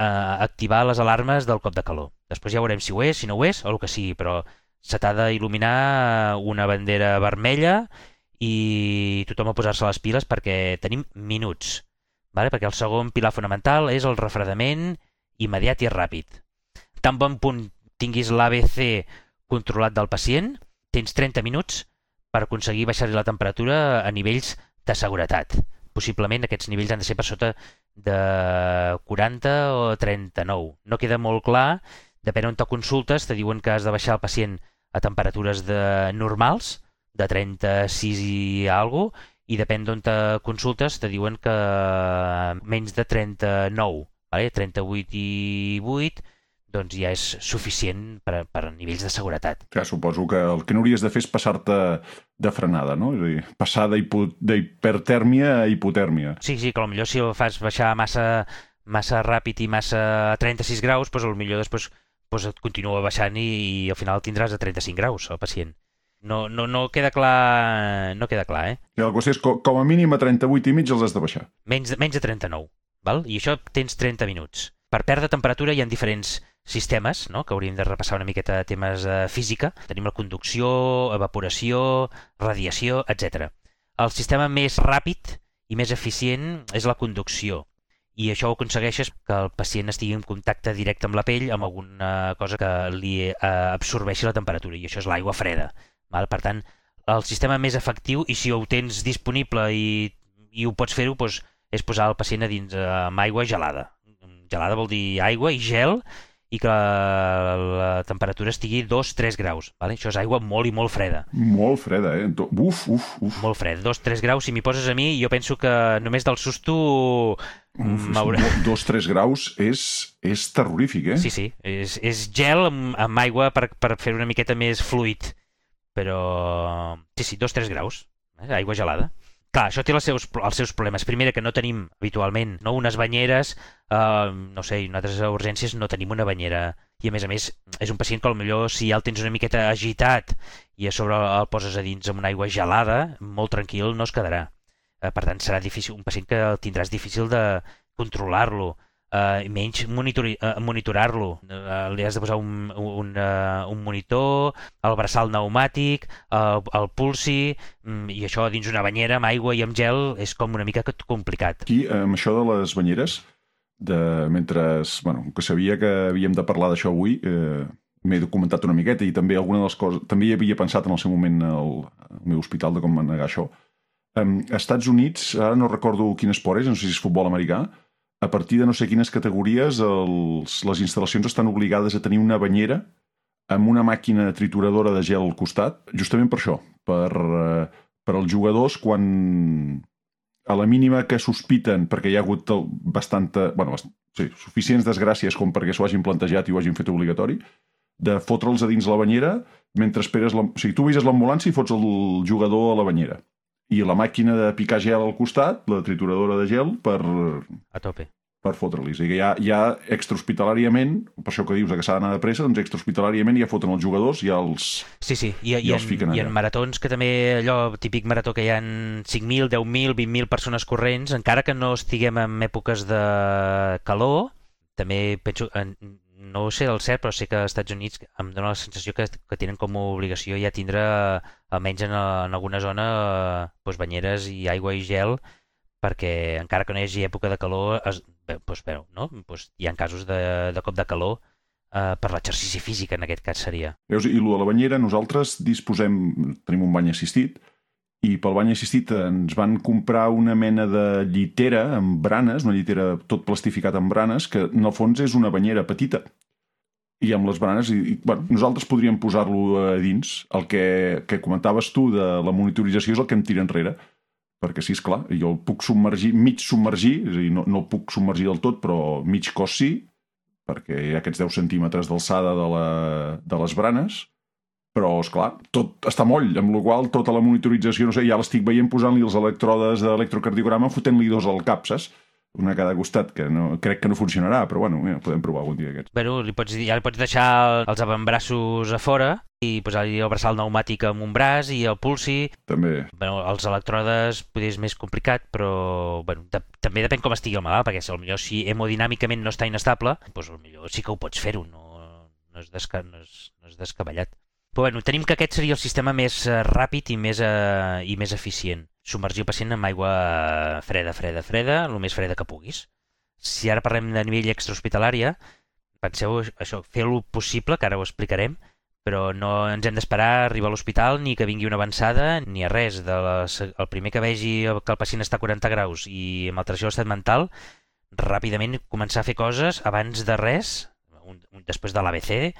eh, activar les alarmes del cop de calor. Després ja veurem si ho és, si no ho és, o el que sigui, però se t'ha d'il·luminar una bandera vermella i tothom a posar-se les piles perquè tenim minuts, vale? perquè el segon pilar fonamental és el refredament immediat i ràpid tan bon punt tinguis l'ABC controlat del pacient, tens 30 minuts per aconseguir baixar-li la temperatura a nivells de seguretat. Possiblement aquests nivells han de ser per sota de 40 o 39. No queda molt clar, depèn on te consultes, te diuen que has de baixar el pacient a temperatures de normals, de 36 i alguna i depèn d'on te consultes, te diuen que menys de 39, vale? 38 i 8, doncs ja és suficient per, per nivells de seguretat. Ja, suposo que el que no hauries de fer és passar-te de frenada, no? És a dir, passar d'hipertèrmia a hipotèrmia. Sí, sí, que potser si el fas baixar massa, massa ràpid i massa a 36 graus, doncs potser després doncs et continua baixant i, i al final tindràs a 35 graus el pacient. No, no, no queda clar, no queda clar, eh? I la qüestió és com, com a mínim a 38 i mig els has de baixar. Menys, menys de 39, val? I això tens 30 minuts. Per perdre temperatura hi ha diferents sistemes, no? que hauríem de repassar una miqueta de temes de física. Tenim la conducció, evaporació, radiació, etc. El sistema més ràpid i més eficient és la conducció. I això ho aconsegueixes que el pacient estigui en contacte directe amb la pell amb alguna cosa que li eh, absorbeixi la temperatura, i això és l'aigua freda. Val? Per tant, el sistema més efectiu, i si ho tens disponible i, i ho pots fer-ho, doncs, és posar el pacient a dins eh, amb aigua gelada. Gelada vol dir aigua i gel, i que la temperatura estigui 2-3 graus. Vale? Això és aigua molt i molt freda. Molt freda, eh? Uf, uf, uf. Molt freda. 2-3 graus, si m'hi poses a mi, jo penso que només del susto... Dos, tres graus és, és terrorífic, eh? Sí, sí. És, és gel amb, amb aigua per, per fer una miqueta més fluid. Però... Sí, sí, dos, tres graus. Eh? Aigua gelada. Clar, això té els seus, els seus problemes. Primera, que no tenim habitualment no unes banyeres, eh, no sé, en altres urgències no tenim una banyera. I a més a més, és un pacient que millor si ja el tens una miqueta agitat i a sobre el poses a dins amb una aigua gelada, molt tranquil no es quedarà. Eh, per tant, serà difícil, un pacient que tindràs difícil de controlar-lo uh, menys monitori, uh, monitorar-lo. Uh, li has de posar un, un, uh, un monitor, el braçal pneumàtic, uh, el pulsi, um, i això dins una banyera amb aigua i amb gel és com una mica complicat. Aquí, amb això de les banyeres, de, mentre, bueno, que sabia que havíem de parlar d'això avui, eh, m'he documentat una miqueta i també alguna de les coses... També hi havia pensat en el seu moment al, meu hospital de com manegar això. Um, Estats Units, ara no recordo quin esport és, no sé si és futbol americà, a partir de no sé quines categories els, les instal·lacions estan obligades a tenir una banyera amb una màquina trituradora de gel al costat, justament per això, per, eh, per als jugadors quan a la mínima que sospiten, perquè hi ha hagut bastanta, bueno, sí, suficients desgràcies com perquè s'ho hagin plantejat i ho hagin fet obligatori, de fotre'ls a dins la banyera mentre esperes... La... O sigui, tu vises l'ambulància i fots el jugador a la banyera i la màquina de picar gel al costat, la trituradora de gel, per... A tope. Per fotre-li. O sigui, ja, ja extrahospitalàriament, per això que dius que s'ha d'anar de pressa, doncs extrahospitalàriament ja foten els jugadors i ja els, sí, sí. I, i, ja els fiquen allà. I en maratons, que també allò típic marató que hi ha 5.000, 10.000, 20.000 persones corrents, encara que no estiguem en èpoques de calor, també penso, no ho sé del cert, però sé que als Estats Units em dóna la sensació que, que tenen com a obligació ja tindre, almenys en, en alguna zona, doncs, banyeres i aigua i gel, perquè encara que no hi hagi època de calor, es, doncs, bé, no? doncs hi ha casos de, de cop de calor eh, per l'exercici físic, en aquest cas seria. Veus, i el de la banyera, nosaltres disposem, tenim un bany assistit, i pel bany assistit ens van comprar una mena de llitera amb branes, una llitera tot plastificat amb branes, que en el fons és una banyera petita. I amb les branes, i, i bueno, nosaltres podríem posar-lo a dins. El que, que comentaves tu de la monitorització és el que em tira enrere. Perquè sí, és clar, jo el puc submergir, mig submergir, és a dir, no, no el puc submergir del tot, però mig cos sí, perquè hi ha aquests 10 centímetres d'alçada de, la, de les branes, però, és clar, tot està moll, amb la qual tota la monitorització, no sé, ja l'estic veient posant-li els electrodes d'electrocardiograma fotent-li dos al cap, saps? una a cada costat, que no, crec que no funcionarà, però bueno, mira, podem provar algun dia aquests. Bueno, li pots, ja li pots deixar els avantbraços a fora i posar-li el braçal pneumàtic amb un braç i el pulsi. També. Bueno, els electrodes potser és més complicat, però bueno, de, també depèn com estigui el malalt, perquè si, millor si hemodinàmicament no està inestable, doncs millor sí que ho pots fer-ho, no, no, és desca, no, és, no és descabellat. Però bueno, tenim que aquest seria el sistema més uh, ràpid i més, uh, i més eficient. Submergir el pacient amb aigua freda, freda, freda, el més freda que puguis. Si ara parlem de nivell extrahospitalària, penseu això, fer el possible, que ara ho explicarem, però no ens hem d'esperar a arribar a l'hospital ni que vingui una avançada ni a res. De les, el primer que vegi que el pacient està a 40 graus i amb alteració de l'estat mental, ràpidament començar a fer coses abans de res, un, un, després de l'ABC,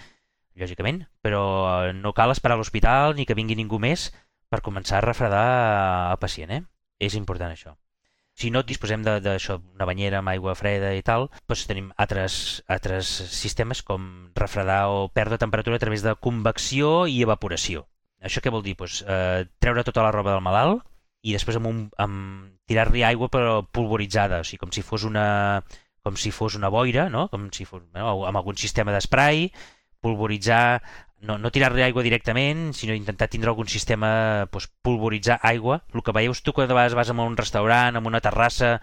lògicament, però no cal esperar a l'hospital ni que vingui ningú més per començar a refredar el pacient, eh? És important això. Si no disposem d'això, una banyera amb aigua freda i tal, doncs tenim altres, altres sistemes com refredar o perdre temperatura a través de convecció i evaporació. Això què vol dir? Doncs, eh, treure tota la roba del malalt i després amb, un, amb tirar-li aigua però pulveritzada, o sigui, com si fos una, com si fos una boira, no? com si fos, no? amb algun sistema d'esprai, pulveritzar, no, no tirar-li aigua directament, sinó intentar tindre algun sistema, doncs, pulveritzar aigua. El que veius tu quan de vegades vas a un restaurant, a una terrassa,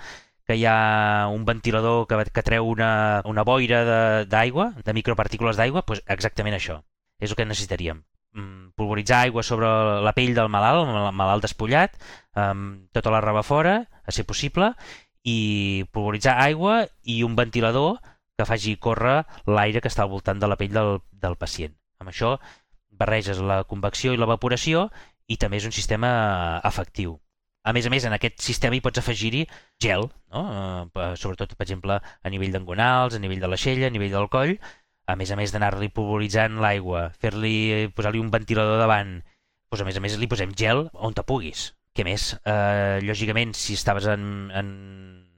que hi ha un ventilador que, que treu una, una boira d'aigua, de, de micropartícules d'aigua, doncs exactament això. És el que necessitaríem. Mm, Pulveritzar aigua sobre la pell del malalt, el malalt despullat, amb tota la roba fora, a ser possible, i pulveritzar aigua i un ventilador que faci córrer l'aire que està al voltant de la pell del, del pacient. Amb això barreges la convecció i l'evaporació i també és un sistema efectiu. A més a més, en aquest sistema hi pots afegir-hi gel, no? Eh, per- sobretot, per exemple, a nivell d'engonals, a nivell de l'aixella, a nivell del coll, a més a més d'anar-li pulveritzant l'aigua, fer-li posar-li un ventilador davant, doncs a més a més li posem gel on te puguis. Què més? Eh, lògicament, si estaves en, en,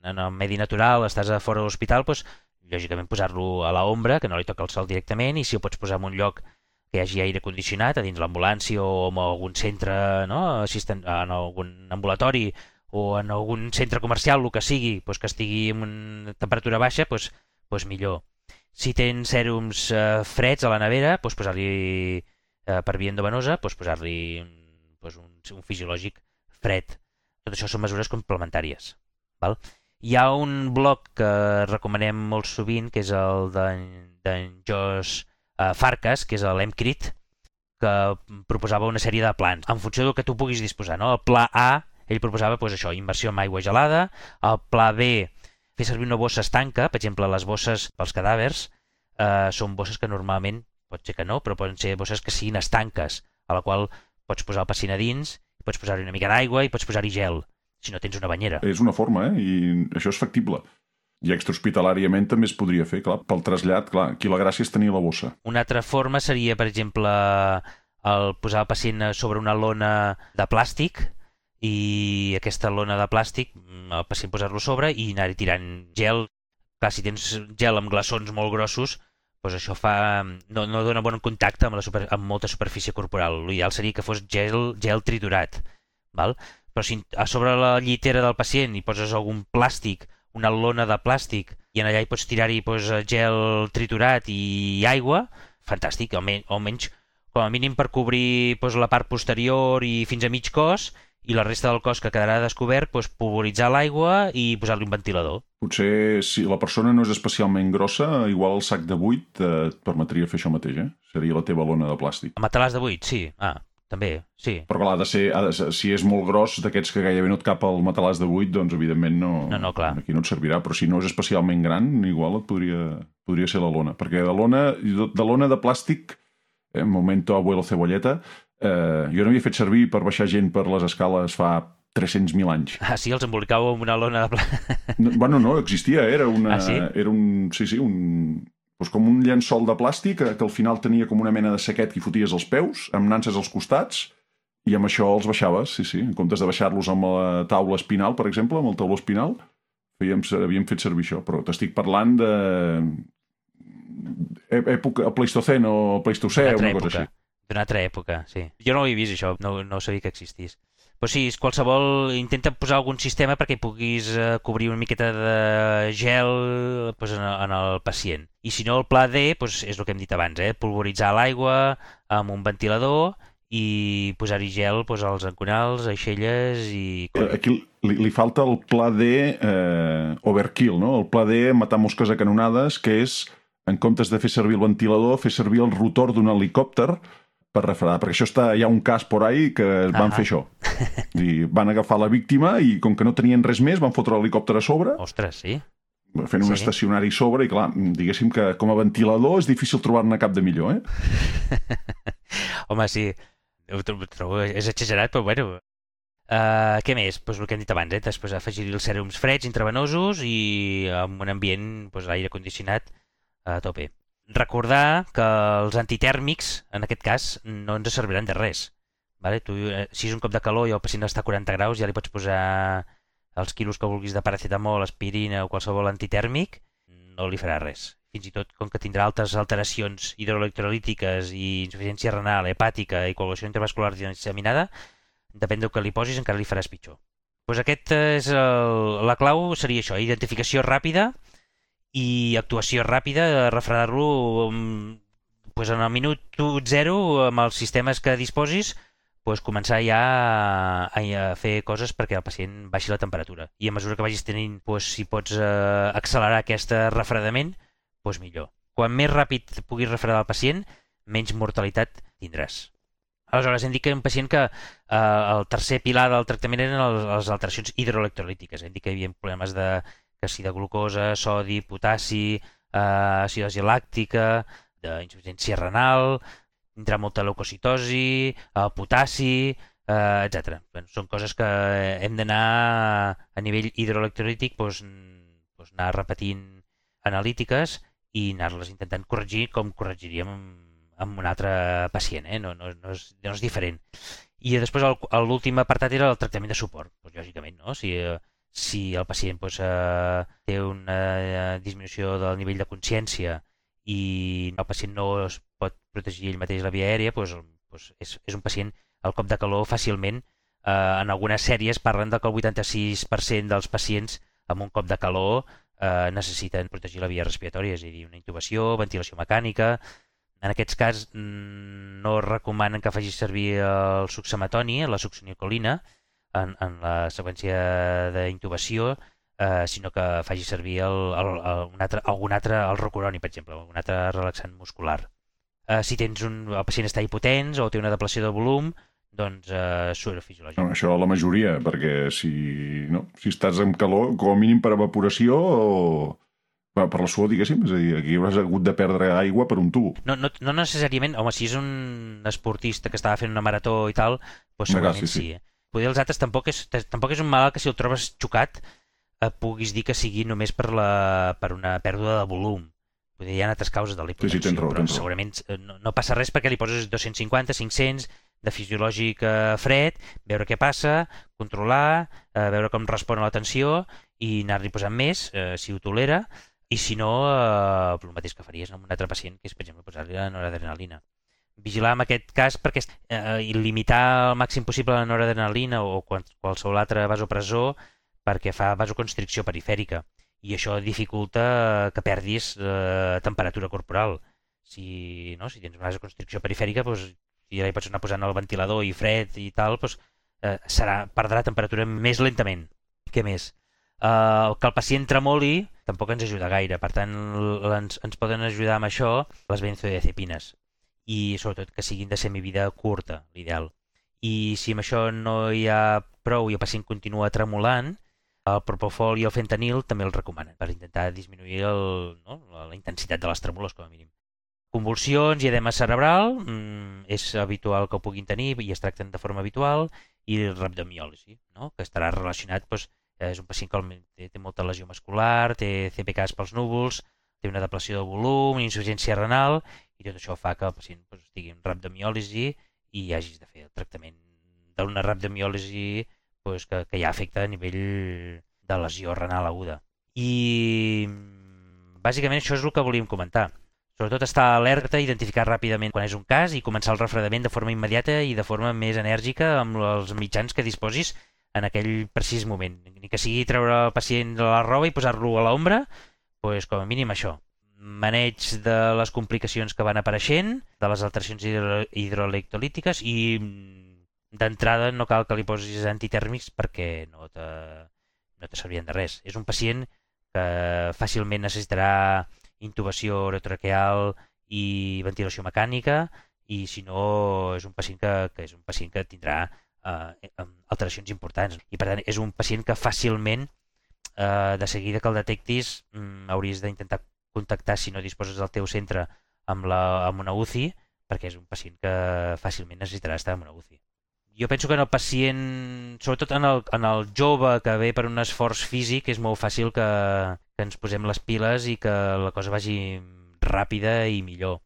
en el medi natural, estàs a fora de l'hospital, doncs, lògicament posar-lo a la ombra, que no li toca el sol directament, i si ho pots posar en un lloc que hi hagi aire condicionat, a dins l'ambulància o en algun centre, no? Assisten, en algun ambulatori o en algun centre comercial, el que sigui, doncs que estigui en una temperatura baixa, doncs, doncs millor. Si tens sèrums eh, freds a la nevera, doncs posar-li eh, per via endovenosa, doncs posar-li doncs un, un fisiològic fred. Tot això són mesures complementàries. Val? Hi ha un blog que recomanem molt sovint, que és el d'en Josh eh, Farkas, que és l'EMCRIT, que proposava una sèrie de plans, en funció del que tu puguis disposar. No? El pla A, ell proposava doncs, això, inversió en aigua gelada, el pla B, fer servir una bossa estanca, per exemple, les bosses pels cadàvers, eh, són bosses que normalment, pot ser que no, però poden ser bosses que siguin estanques, a la qual pots posar el pacient a dins, pots posar-hi una mica d'aigua i pots posar-hi gel, si no tens una banyera. És una forma, eh? I això és factible. I extrahospitalàriament també es podria fer, clar. Pel trasllat, clar, aquí la gràcia és tenir la bossa. Una altra forma seria, per exemple, el posar el pacient sobre una lona de plàstic i aquesta lona de plàstic, mm, el pacient posar-lo sobre i anar-hi tirant gel. Clar, si tens gel amb glaçons molt grossos, doncs això fa, no, no dona bon contacte amb, la super, amb molta superfície corporal. L'ideal seria que fos gel, gel triturat. Val? Però si a sobre la llitera del pacient hi poses algun plàstic, una lona de plàstic, i en allà hi pots tirar-hi doncs, gel triturat i aigua, fantàstic, almenys, almenys com a mínim per cobrir doncs, la part posterior i fins a mig cos, i la resta del cos que quedarà descobert, doncs, pulveritzar l'aigua i posar-li un ventilador. Potser, si la persona no és especialment grossa, igual el sac de buit eh, et permetria fer això mateix, eh? Seria la teva lona de plàstic. A matalàs de buit, sí. Ah, també, sí. Però clar, ha de ser, ha de ser, si és molt gros, d'aquests que gairebé no et cap al matalàs de buit, doncs evidentment no, No, no, clar. aquí no et servirà. Però si no és especialment gran, igual et podria, podria ser la lona. Perquè de lona, de lona de plàstic, eh, momento abuelo cebolleta, eh, jo n'havia fet servir per baixar gent per les escales fa 300.000 anys. Ah, sí, els embolicau amb una lona de plàstic. No, bueno, no, existia, era una... Ah, sí? Era un... Sí, sí, un... Doncs com un llençol de plàstic que, que al final tenia com una mena de saquet que foties als peus, amb nances als costats, i amb això els baixaves, sí, sí. En comptes de baixar-los amb la taula espinal, per exemple, amb el tauló espinal, fèiem, havíem fet servir això. Però t'estic parlant de... È- època Pleistoceno o Pleistocè, altra una cosa època. així. D'una altra època, sí. Jo no ho havia vist, això, no, no sabia que existís. Però sí, és qualsevol... Intenta posar algun sistema perquè puguis eh, cobrir una miqueta de gel pues, en, el- en el pacient. I si no, el pla D pues, és el que hem dit abans, eh? pulveritzar l'aigua amb un ventilador i posar-hi gel pues, als enconals, aixelles i... Eh, Aquí li, li falta el pla D eh, overkill, no? El pla D matar mosques a canonades, que és, en comptes de fer servir el ventilador, fer servir el rotor d'un helicòpter per refredar, perquè això està, hi ha un cas por ahí que van Ah. fer això. I van agafar la víctima i com que no tenien res més van fotre l'helicòpter a sobre, Ostres, sí? fent un Sí. estacionari a sobre i clar, diguéssim que com a ventilador és difícil trobar-ne cap de millor, eh? Home, sí. Ho trobo, és exagerat, però bueno. Uh, què més? Pues el que hem dit abans, eh? Després afegir-hi els sèrums freds, intravenosos i amb un ambient, pues, aire condicionat a tope. Recordar que els antitèrmics, en aquest cas, no ens serviran de res. Vale? Tu, eh, si és un cop de calor i el pacient està a 40 graus, ja li pots posar els quilos que vulguis de paracetamol, aspirina o qualsevol antitèrmic, no li farà res. Fins i tot, com que tindrà altres alteracions hidroelectrolítiques i insuficiència renal, hepàtica i coagulació intervascular disseminada, depèn del que li posis, encara li faràs pitjor. Pues aquest és el, la clau, seria això, identificació ràpida i actuació ràpida, refredar-lo pues en el minut 0 amb els sistemes que disposis pues, començar ja a, a fer coses perquè el pacient baixi la temperatura. I a mesura que vagis tenint, pues, si pots eh, accelerar aquest refredament, pues millor. Quan més ràpid puguis refredar el pacient, menys mortalitat tindràs. Aleshores, hem dit que un pacient que eh, el tercer pilar del tractament eren les alteracions hidroelectrolítiques. Hem dit que hi havia problemes de, que si de glucosa, sodi, potassi, eh, acidosi làctica, d'insuficiència renal, tindrà molta leucocitosi, eh, potassi, eh, etc. Bueno, són coses que hem d'anar a nivell hidroelectrolític doncs, doncs anar repetint analítiques i anar-les intentant corregir com corregiríem amb un altre pacient, eh? no, no, no, és, no és diferent. I després l'últim apartat era el tractament de suport, doncs, lògicament, no? si, si el pacient doncs, eh, té una eh, disminució del nivell de consciència i el pacient no es pot protegir ell mateix la via aèria, doncs, doncs és, és un pacient al cop de calor fàcilment. Eh, en algunes sèries parlen de que el 86% dels pacients amb un cop de calor eh, necessiten protegir la via respiratòria, és a dir, una intubació, ventilació mecànica... En aquests casos mm, no recomanen que facis servir el succematoni, la succinilcolina, en, en la seqüència d'intubació, eh, sinó que faci servir el, el, el, un altre, algun altre, el rocuroni, per exemple, un altre relaxant muscular. Eh, si tens un, el pacient està hipotens o té una depleció de volum, doncs eh, surt fisiològic. No, això la majoria, perquè si, no, si estàs amb calor, com a mínim per evaporació o bueno, per la suor, diguéssim, és a dir, aquí hauràs hagut de perdre aigua per un tub. No, no, no necessàriament, home, si és un esportista que estava fent una marató i tal, doncs segurament sí, sí. sí. Poder els altres tampoc és, tampoc és un malalt que si el trobes xocat eh, puguis dir que sigui només per, la, per una pèrdua de volum. Vull dir, hi ha altres causes de l'hipotensió, sí, sí, raó, però segurament eh, no, no passa res perquè li poses 250, 500 de fisiològic eh, fred, veure què passa, controlar, eh, veure com respon a la tensió i anar-li posant més, eh, si ho tolera, i si no, eh, el mateix que faries amb un altre pacient, que és, per exemple, posar-li la noradrenalina. Vigilar en aquest cas perquè eh, limitar al màxim possible la noradrenalina o qualsevol altre vasopressor perquè fa vasoconstricció perifèrica i això dificulta que perdis eh, temperatura corporal. Si, no, si tens una vasoconstricció perifèrica, doncs, si pots anar posant el ventilador i fred i tal, doncs, eh, serà, perdrà temperatura més lentament. Què més? Eh, que el pacient tremoli tampoc ens ajuda gaire, per tant ens, ens poden ajudar amb això les benzodiazepines i sobretot que siguin de semivida curta, l'ideal. I si amb això no hi ha prou i el pacient continua tremolant, el propofol i el fentanil també el recomanen per intentar disminuir el, no, la intensitat de les tremolors, com a mínim. Convulsions i edema cerebral mm, és habitual que ho puguin tenir i es tracten de forma habitual i rhabdomiòlisi, no? que estarà relacionat doncs, és un pacient que té, molta lesió muscular, té CPKs pels núvols, té una depleció de volum, insuficiència renal, i tot això fa que el pacient doncs, estigui en rhabdomiòlisi i hagis de fer el tractament d'una rhabdomiòlisi pues, que, que ja afecta a nivell de lesió renal aguda. I bàsicament això és el que volíem comentar. Sobretot estar alerta, identificar ràpidament quan és un cas i començar el refredament de forma immediata i de forma més enèrgica amb els mitjans que disposis en aquell precís moment. Ni que sigui treure el pacient de la roba i posar-lo a l'ombra, doncs com a mínim això. Maneig de les complicacions que van apareixent, de les alteracions hidro hidroelectrolítiques i d'entrada no cal que li posis antitèrmics perquè no te, no te servien de res. És un pacient que fàcilment necessitarà intubació orotraqueal i ventilació mecànica i si no és un pacient que, que és un pacient que tindrà eh, alteracions importants i per tant és un pacient que fàcilment eh, de seguida que el detectis mm, hauries d'intentar contactar si no disposes del teu centre amb, la, amb una UCI perquè és un pacient que fàcilment necessitarà estar en una UCI jo penso que en el pacient, sobretot en el, en el jove que ve per un esforç físic, és molt fàcil que, que ens posem les piles i que la cosa vagi ràpida i millor.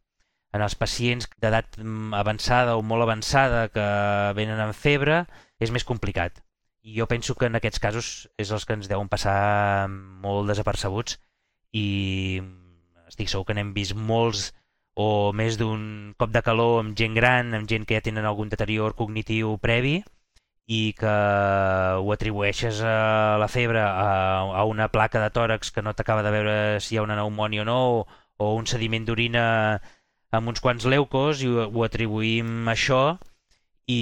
En els pacients d'edat avançada o molt avançada que venen amb febre és més complicat i jo penso que en aquests casos és els que ens deuen passar molt desapercebuts i estic segur que n'hem vist molts o més d'un cop de calor amb gent gran, amb gent que ja tenen algun deterior cognitiu previ i que ho atribueixes a la febre, a, a una placa de tòrax que no t'acaba de veure si hi ha una pneumònia o no, o, o un sediment d'orina amb uns quants leucos i ho, ho atribuïm a això i,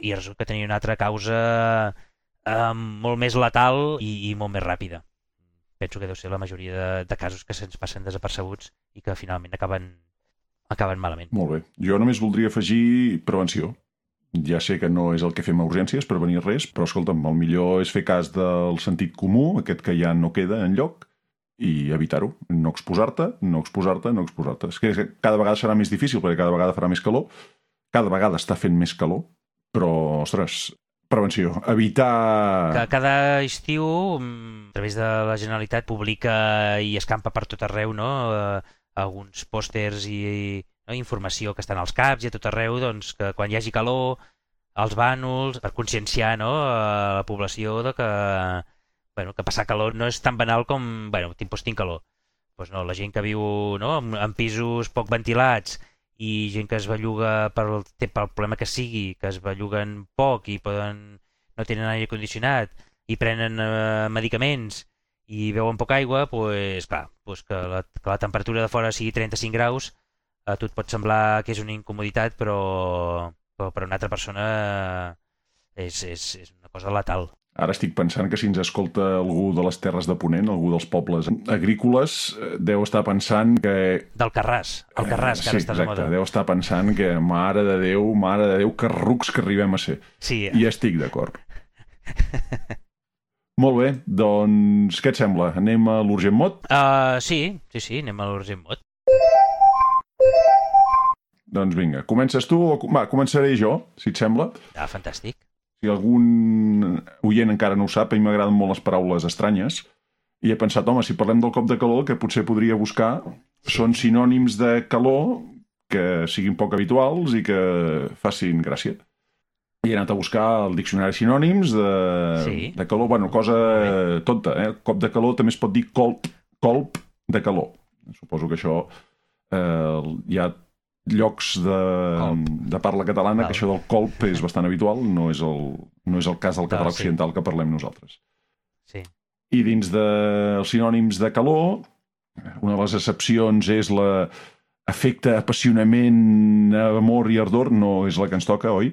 i resulta que tenia una altra causa eh, molt més letal i, i molt més ràpida. Penso que deu ser la majoria de, de casos que se'ns passen desapercebuts i que finalment acaben, acaben malament. Molt bé. Jo només voldria afegir prevenció. Ja sé que no és el que fem a urgències, prevenir res, però escolta'm, el millor és fer cas del sentit comú, aquest que ja no queda en lloc, i evitar-ho. No exposar-te, no exposar-te, no exposar-te. És que cada vegada serà més difícil perquè cada vegada farà més calor, cada vegada està fent més calor, però, ostres, prevenció, evitar... Que cada estiu, mm, a través de la Generalitat, publica i escampa per tot arreu no? Eh, alguns pòsters i no? informació que estan als caps i a tot arreu, doncs, que quan hi hagi calor, als bànols, per conscienciar no? a la població de que, bueno, que passar calor no és tan banal com, bueno, doncs tinc calor. Pues no, la gent que viu no? en, en pisos poc ventilats i gent que es belluga pel, pel problema que sigui, que es belluguen poc i poden, no tenen aire condicionat i prenen eh, medicaments i beuen poca aigua, pues, clar, pues que, la, que la temperatura de fora sigui 35 graus, a tu et pot semblar que és una incomoditat, però, però per a una altra persona és, és, és una cosa letal. Ara estic pensant que si ens escolta algú de les Terres de Ponent, algú dels pobles agrícoles, eh, deu estar pensant que... Del Carràs, el Carràs, que sí, ara està de moda. Deu estar pensant que, mare de Déu, mare de Déu, que rucs que arribem a ser. Sí. I estic d'acord. Molt bé, doncs què et sembla? Anem a l'Urgent Mot? Uh, sí, sí, sí, anem a l'Urgent Mot. Doncs vinga, comences tu o... Va, començaré jo, si et sembla. Ah, fantàstic. Si algun oient encara no ho sap, a mi m'agraden molt les paraules estranyes, i he pensat, home, si parlem del cop de calor, que potser podria buscar són sinònims de calor que siguin poc habituals i que facin gràcia. I he anat a buscar el diccionari sinònims de, Sí. de calor, bueno, cosa tonta, eh? Cop de calor també es pot dir colp, colp de calor. Suposo que això eh, ha llocs de, Colp. de parla catalana Val. que això del colp és bastant habitual, no és el, no és el cas del català Val, sí. occidental que parlem nosaltres. Sí. I dins dels sinònims de calor, una de les excepcions és la afecte, apassionament, amor i ardor, no és la que ens toca, oi?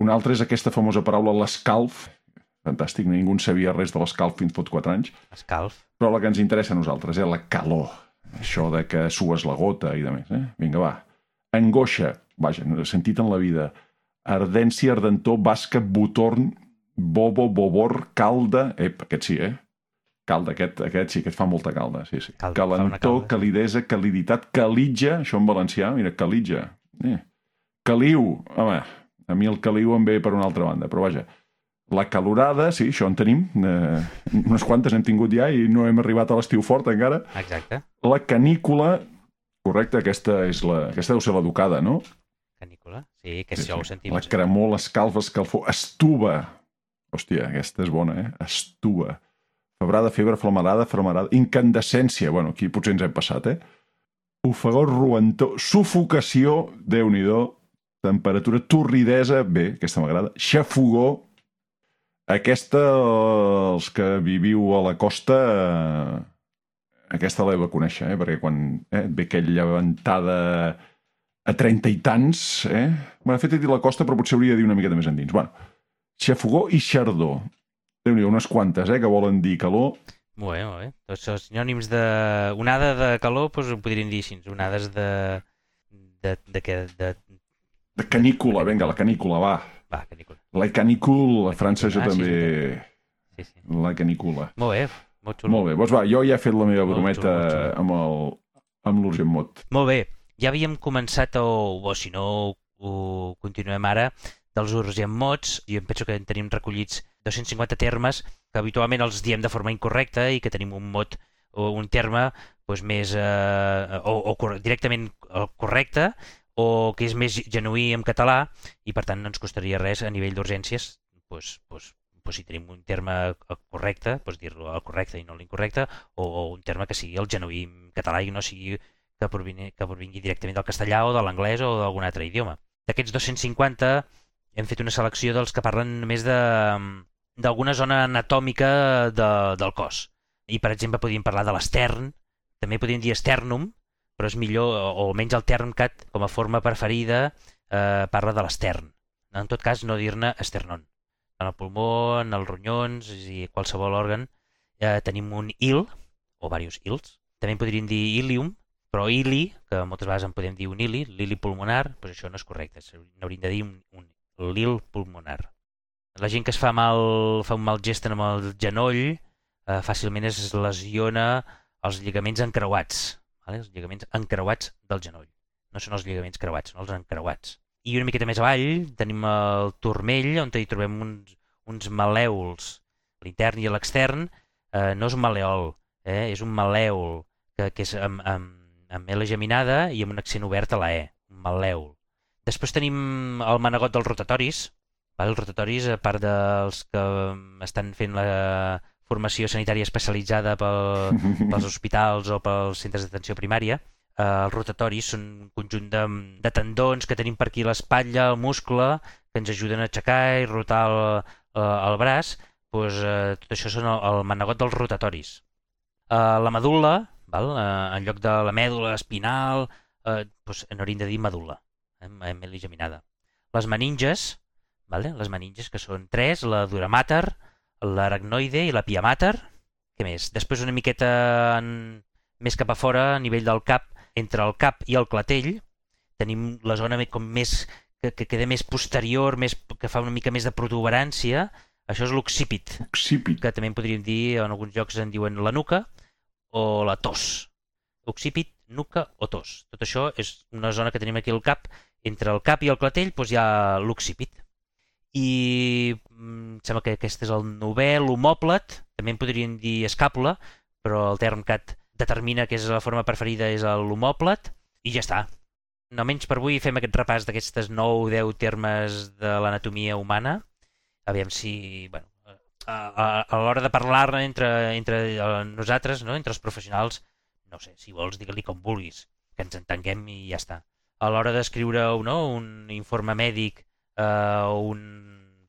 Una altra és aquesta famosa paraula, l'escalf. Fantàstic, ningú en sabia res de l'escalf fins fot 4 anys. Escalf. Però la que ens interessa a nosaltres és la calor. Això de que sues la gota i de més. Eh? Vinga, va. Angoixa. Vaja, no he sentit en la vida. Ardència, ardentor, basca, botorn, bobo, bobor, calda... Ep, aquest sí, eh? Calda, aquest, aquest sí, aquest fa molta calda, sí, sí. Calda, Calentor, calda. calidesa, caliditat, calitja, això en valencià, mira, calitja. Eh. Caliu, home, a mi el caliu em ve per una altra banda, però vaja. La calorada, sí, això en tenim. Eh, unes quantes hem tingut ja i no hem arribat a l'estiu fort encara. Exacte. La canícula, correcte, aquesta, és la, aquesta deu ser l'educada, no? Canícula. Sí, que això ho sentim. La cremor, l'escalf, escalfor, estuva. Hòstia, aquesta és bona, eh? Estuva. Febrada, febre, flamarada, flamarada, incandescència. Bueno, aquí potser ens hem passat, eh? Ofegor, roentor, sufocació, déu nhi temperatura, torridesa, bé, aquesta m'agrada, xafogó, aquesta, els que viviu a la costa, eh, aquesta l'heu de conèixer, eh? perquè quan eh, et ve aquella ventada a 30 i tants, eh? Bueno, de fet he dit la costa, però potser hauria de dir una miqueta més endins. Bueno, xafogó i xardó. déu nhi unes quantes, eh, que volen dir calor. Molt bé, molt bé. Tots els sinònims de... Onada de calor, doncs ho podríem dir així. Onades de... De, de què? De... De canícula, vinga, la canícula, va. Va, canícula. La canicule, a França jo Ah, sí, també... Sí, sí. La canícula. Molt bé, molt xulo. Molt bé, doncs va, jo ja he fet la meva Molt brometa xulo, molt xulo. amb el amb l'Urgent Mot. Molt bé. Ja havíem començat, o, o si no ho continuem ara, dels urgent mots, i em penso que en tenim recollits 250 termes que habitualment els diem de forma incorrecta i que tenim un mot o un terme doncs, més, eh, o, o directament correcte o que és més genuí en català i per tant no ens costaria res a nivell d'urgències doncs, doncs, doncs, si tenim un terme correcte, doncs dir-lo el correcte i no l'incorrecte, o, o un terme que sigui el genuí català i no sigui que provingui, que provingui directament del castellà o de l'anglès o d'algun altre idioma. D'aquests 250 hem fet una selecció dels que parlen només d'alguna zona anatòmica de, del cos. I, per exemple, podríem parlar de l'estern, també podríem dir esternum, però és millor, o almenys el termcat, com a forma preferida, eh, parla de l'estern. En tot cas, no dir-ne esternon. En el pulmó, en els ronyons i qualsevol òrgan eh, tenim un il, o diversos ils. També podríem dir ilium, però ili, que moltes vegades en podem dir un ili, l'ili pulmonar, doncs això no és correcte. N'hauríem de dir un, un l'il pulmonar. La gent que es fa mal, fa un mal gest amb el genoll eh, fàcilment es lesiona els lligaments encreuats, vale? els lligaments encreuats del genoll. No són els lligaments creuats, són els encreuats. I una miqueta més avall tenim el turmell, on hi trobem uns, uns malèols, l'intern i l'extern. Eh, no és un maleol, eh? és un malèol, que, que és amb, amb amb L geminada i amb un accent obert a la E, un malèol. Després tenim el manegot dels rotatoris. Val? Els rotatoris, a part dels que estan fent la formació sanitària especialitzada pel, pels hospitals o pels centres d'atenció primària, els rotatoris són un conjunt de, de tendons que tenim per aquí l'espatlla, el muscle, que ens ajuden a aixecar i rotar el, el, el braç. Pues, eh, tot això són el, el manegot dels rotatoris. Eh, la medul·la Val? Eh, en lloc de la mèdula espinal, eh, doncs n'hauríem de dir medul·la, eh, L geminada. Les meninges, vale? les meninges que són tres, la dura mater, l'aracnoide i la pia mater. Què més? Després una miqueta en... més cap a fora, a nivell del cap, entre el cap i el clatell, tenim la zona com més que, que queda més posterior, més, que fa una mica més de protuberància, això és l'occipit. Occipit. Que també en podríem dir, en alguns llocs en diuen la nuca, o la tos. Occipit, nuca o tos. Tot això és una zona que tenim aquí al cap. Entre el cap i el clatell doncs hi ha l'occipit. I em sembla que aquest és el novè, l'homòplat, també en podríem dir escàpula, però el termcat determina que és la forma preferida és l'homòplat, i ja està. No menys per avui fem aquest repàs d'aquestes 9 o 10 termes de l'anatomia humana. Aviam si... Bueno, a, a, l'hora de parlar entre, entre uh, nosaltres, no? entre els professionals, no sé, si vols, digue-li com vulguis, que ens entenguem i ja està. A l'hora d'escriure no, un informe mèdic o un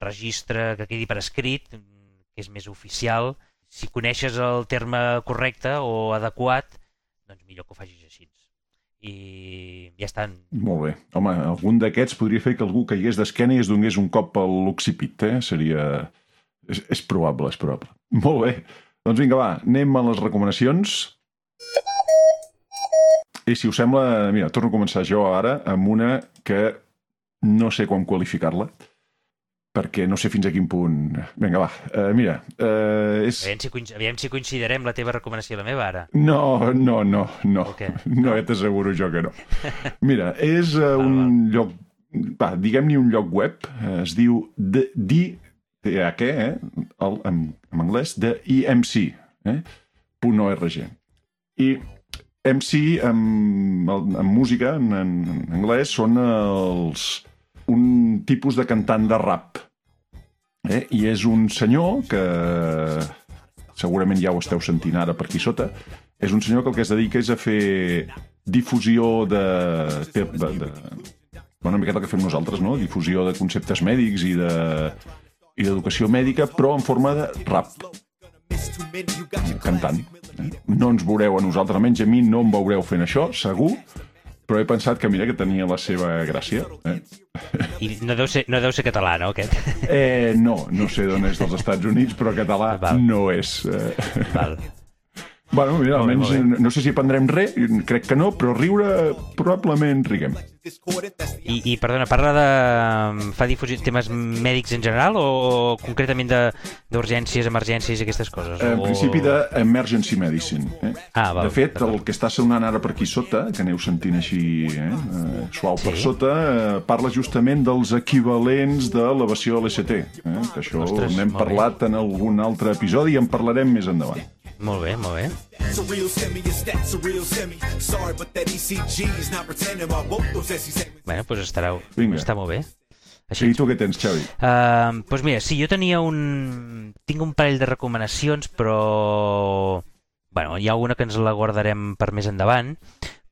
registre que quedi per escrit, que és més oficial, si coneixes el terme correcte o adequat, doncs millor que ho facis així. I ja estan. Molt bé. Home, algun d'aquests podria fer que algú caigués d'esquena i es donés un cop a l'occipit, eh? Seria és, és probable, és probable. Molt bé. Doncs vinga, va, anem a les recomanacions. I si us sembla, mira, torno a començar jo ara amb una que no sé com qualificar-la, perquè no sé fins a quin punt... Vinga, va, uh, mira... Uh, és... aviam, si aviam si coincidirem la teva recomanació i la meva ara. No, no, no, no. Okay. No, no. t'asseguro jo que no. Mira, és uh, un val. lloc... Va, diguem-ne un lloc web, es diu The, The THQ, eh? El, en, en anglès, de IMC, eh? .org. I MC en, en música, en, en anglès, són els, un tipus de cantant de rap. Eh? I és un senyor que segurament ja ho esteu sentint ara per aquí sota, és un senyor que el que es dedica és a fer difusió de, de, de, de una miqueta el que fem nosaltres, no? Difusió de conceptes mèdics i de i d'educació mèdica, però en forma de rap. Cantant. Eh? No ens veureu a nosaltres, almenys a mi no em veureu fent això, segur, però he pensat que mira que tenia la seva gràcia. Eh? I no deu, ser, no deu ser català, no, aquest? Eh, no, no sé d'on és dels Estats Units, però català Val. no és. Eh? Val. Bueno, mira, almenys no sé si prendrem res, crec que no, però riure probablement riguem. I, i perdona, parla de... fa difusió temes mèdics en general o, concretament d'urgències, emergències i aquestes coses? En o... principi d'emergency medicine. Eh? Ah, val, de fet, el que està sonant ara per aquí sota, que aneu sentint així eh, eh suau sí? per sota, eh, parla justament dels equivalents de l'elevació a l'ST. Eh? Que això n'hem parlat bé. en algun altre episodi i en parlarem més endavant. Molt bé, molt bé. Bueno, doncs estarà, Vinga. està molt bé. Així. I tu què tens, Xavi? Uh, doncs mira, sí, jo tenia un... Tinc un parell de recomanacions, però... Bueno, hi ha alguna que ens la guardarem per més endavant,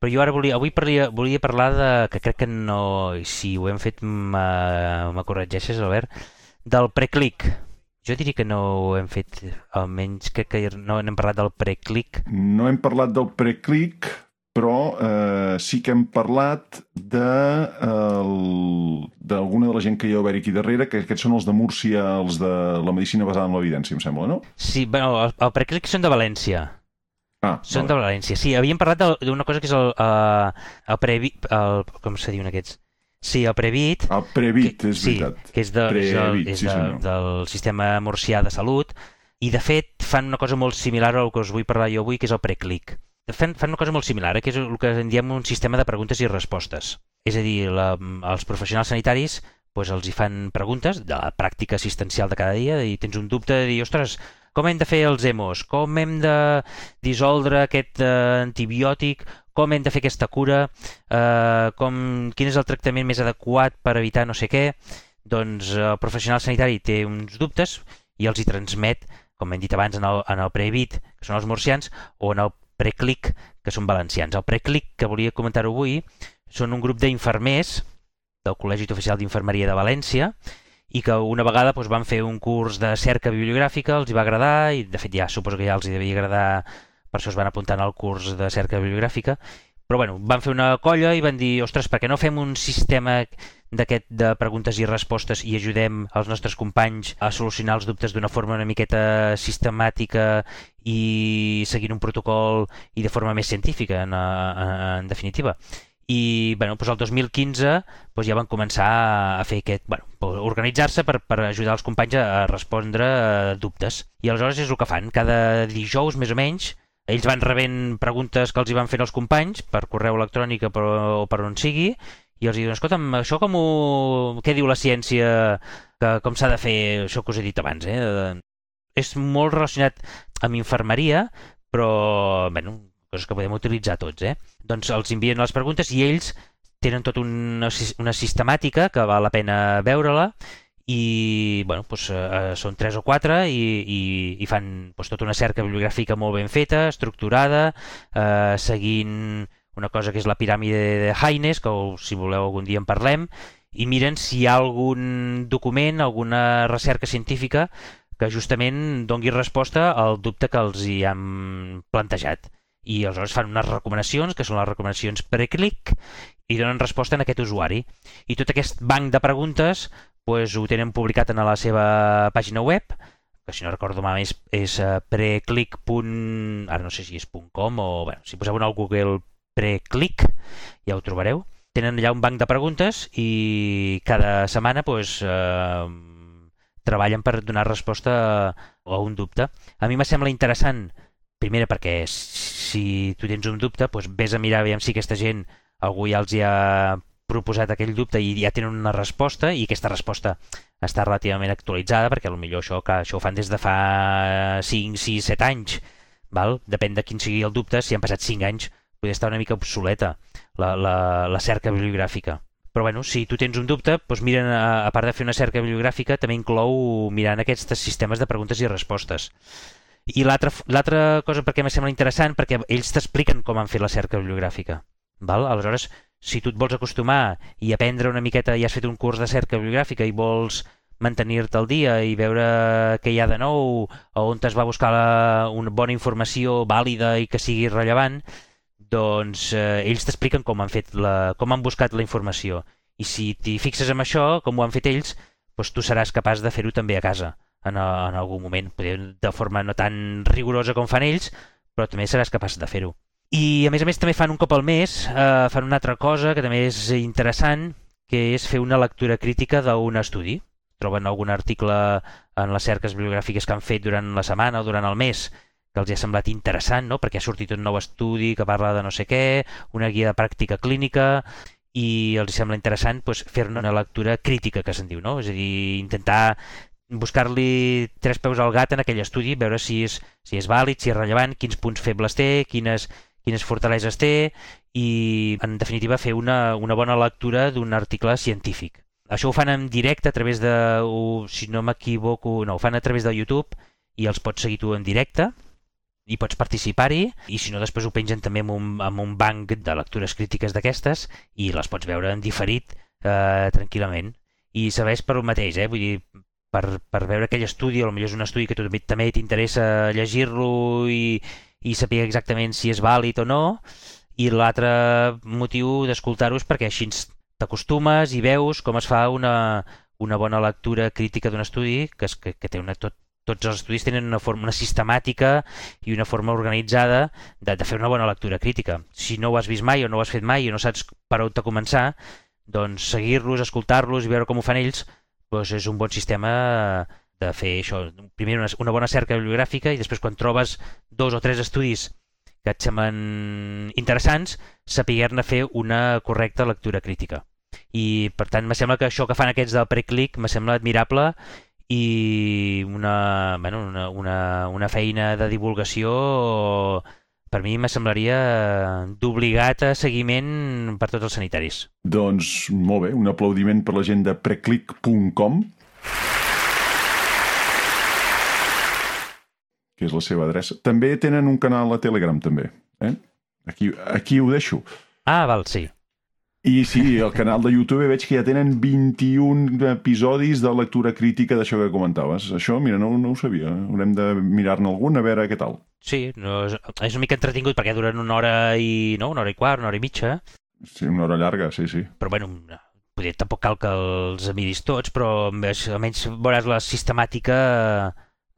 però jo ara volia, avui parlia, volia parlar de, que crec que no, si ho hem fet me corregeixes, Albert, del preclic. Jo diria que no ho hem fet, almenys crec que no n'hem parlat del preclic. No hem parlat del preclic, però eh, sí que hem parlat d'alguna de, de la gent que hi ha haver aquí darrere, que aquests són els de Múrcia, els de la medicina basada en l'evidència, em sembla, no? Sí, bueno, el, el preclic són de València. Ah, són vale. de València, sí. Havíem parlat d'una cosa que és el, uh, el Previt... El, com se diuen aquests? Sí, el Previt. El Previt, que, és veritat. Sí, que és, de, Previt, és, és sí, de, del sistema murcià de salut. I, de fet, fan una cosa molt similar al que us vull parlar jo avui, que és el Preclic fan, fan una cosa molt similar, eh, que és el que en diem un sistema de preguntes i respostes. És a dir, la, els professionals sanitaris doncs els hi fan preguntes de la pràctica assistencial de cada dia i tens un dubte de dir, ostres, com hem de fer els hemos? Com hem de dissoldre aquest eh, antibiòtic? Com hem de fer aquesta cura? Eh, com, quin és el tractament més adequat per evitar no sé què? Doncs el professional sanitari té uns dubtes i els hi transmet, com hem dit abans en el, en el Previt, que són els murcians, o en el Preclic, que són valencians. El Preclic, que volia comentar avui, són un grup d'infermers del Col·legi Oficial d'Infermeria de València i que una vegada doncs, van fer un curs de cerca bibliogràfica, els hi va agradar, i de fet ja suposo que ja els hi devia agradar, per això es van apuntar al curs de cerca bibliogràfica, però bueno, van fer una colla i van dir, ostres, per què no fem un sistema d'aquest de preguntes i respostes i ajudem els nostres companys a solucionar els dubtes d'una forma una miqueta sistemàtica i seguint un protocol i de forma més científica, en, en, en definitiva. I bueno, doncs el 2015 doncs ja van començar a fer aquest, bueno, organitzar-se per, per ajudar els companys a respondre a dubtes. I aleshores és el que fan, cada dijous més o menys ells van rebent preguntes que els hi van fent els companys per correu electrònic o per on sigui i els diuen, escolta'm, això com ho... què diu la ciència, que, com s'ha de fer això que us he dit abans, eh? És molt relacionat amb infermeria, però, bueno, coses que podem utilitzar tots, eh? Doncs els envien les preguntes i ells tenen tot una, una sistemàtica que val la pena veure-la i bueno, doncs, eh, són tres o quatre i, i, i fan doncs, tota una cerca bibliogràfica molt ben feta, estructurada, eh, seguint una cosa que és la piràmide de Haines, que si voleu algun dia en parlem, i miren si hi ha algun document, alguna recerca científica que justament dongui resposta al dubte que els hi han plantejat. I aleshores fan unes recomanacions, que són les recomanacions preclic, i donen resposta en aquest usuari. I tot aquest banc de preguntes pues, ho tenen publicat en la seva pàgina web, que si no recordo mal és, és uh, preclick. ara no sé si és .com o bueno, si poseu en el Google preclick ja ho trobareu. Tenen allà un banc de preguntes i cada setmana pues, uh, treballen per donar resposta a un dubte. A mi me sembla interessant, primera perquè si tu tens un dubte, pues, vés a mirar aviam si aquesta gent algú ja els hi ha proposat aquell dubte i ja tenen una resposta i aquesta resposta està relativament actualitzada perquè potser això, que això ho fan des de fa 5, 6, 7 anys val? depèn de quin sigui el dubte si han passat 5 anys podria estar una mica obsoleta la, la, la cerca bibliogràfica però bueno, si tu tens un dubte doncs miren, a, a part de fer una cerca bibliogràfica també inclou mirant aquests sistemes de preguntes i respostes i l'altra cosa perquè me sembla interessant perquè ells t'expliquen com han fet la cerca bibliogràfica val? aleshores si tu et vols acostumar i aprendre una miqueta, i has fet un curs de cerca bibliogràfica i vols mantenir-te al dia i veure què hi ha de nou o on es va buscar la, una bona informació vàlida i que sigui rellevant, doncs eh, ells t'expliquen com han fet la, com han buscat la informació. I si t'hi fixes en això, com ho han fet ells, doncs tu seràs capaç de fer-ho també a casa en, en algun moment, de forma no tan rigorosa com fan ells, però també seràs capaç de fer-ho. I a més a més també fan un cop al mes, eh, fan una altra cosa que també és interessant, que és fer una lectura crítica d'un estudi. Troben algun article en les cerques bibliogràfiques que han fet durant la setmana o durant el mes que els ha semblat interessant, no? perquè ha sortit un nou estudi que parla de no sé què, una guia de pràctica clínica, i els sembla interessant pues, fer-ne una lectura crítica, que se'n diu, no? és a dir, intentar buscar-li tres peus al gat en aquell estudi, veure si és, si és vàlid, si és rellevant, quins punts febles té, quines, quines fortaleses té i, en definitiva, fer una, una bona lectura d'un article científic. Això ho fan en directe a través de, si no m'equivoco, no, ho fan a través de YouTube i els pots seguir tu en directe i pots participar-hi i si no després ho pengen també en un, en un banc de lectures crítiques d'aquestes i les pots veure en diferit eh, tranquil·lament i serveix per el mateix, eh? vull dir, per, per veure aquell estudi, o potser és un estudi que tu també t'interessa llegir-lo i, i saber exactament si és vàlid o no i l'altre motiu d'escoltar-ho és perquè així t'acostumes i veus com es fa una, una bona lectura crítica d'un estudi que, es, que, que té una, tot, tots els estudis tenen una forma, una sistemàtica i una forma organitzada de, de fer una bona lectura crítica. Si no ho has vist mai o no ho has fet mai i no saps per on començar, doncs seguir-los, escoltar-los i veure com ho fan ells doncs és un bon sistema de fer això. Primer una, una bona cerca bibliogràfica i després quan trobes dos o tres estudis que et semblen interessants, saber-ne fer una correcta lectura crítica. I per tant, me sembla que això que fan aquests del preclic me sembla admirable i una, bueno, una, una, una feina de divulgació per mi me semblaria d'obligat a seguiment per tots els sanitaris. Doncs molt bé, un aplaudiment per la gent de preclic.com que és la seva adreça. També tenen un canal a Telegram, també. Eh? Aquí, aquí ho deixo. Ah, val, sí. I sí, el canal de YouTube veig que ja tenen 21 episodis de lectura crítica d'això que comentaves. Això, mira, no, no ho sabia. Haurem de mirar-ne algun a veure què tal. Sí, no, és, és una mica entretingut perquè duren una hora i... no, una hora i quart, una hora i mitja. Sí, una hora llarga, sí, sí. Però bueno, potser tampoc cal que els miris tots, però almenys veuràs la sistemàtica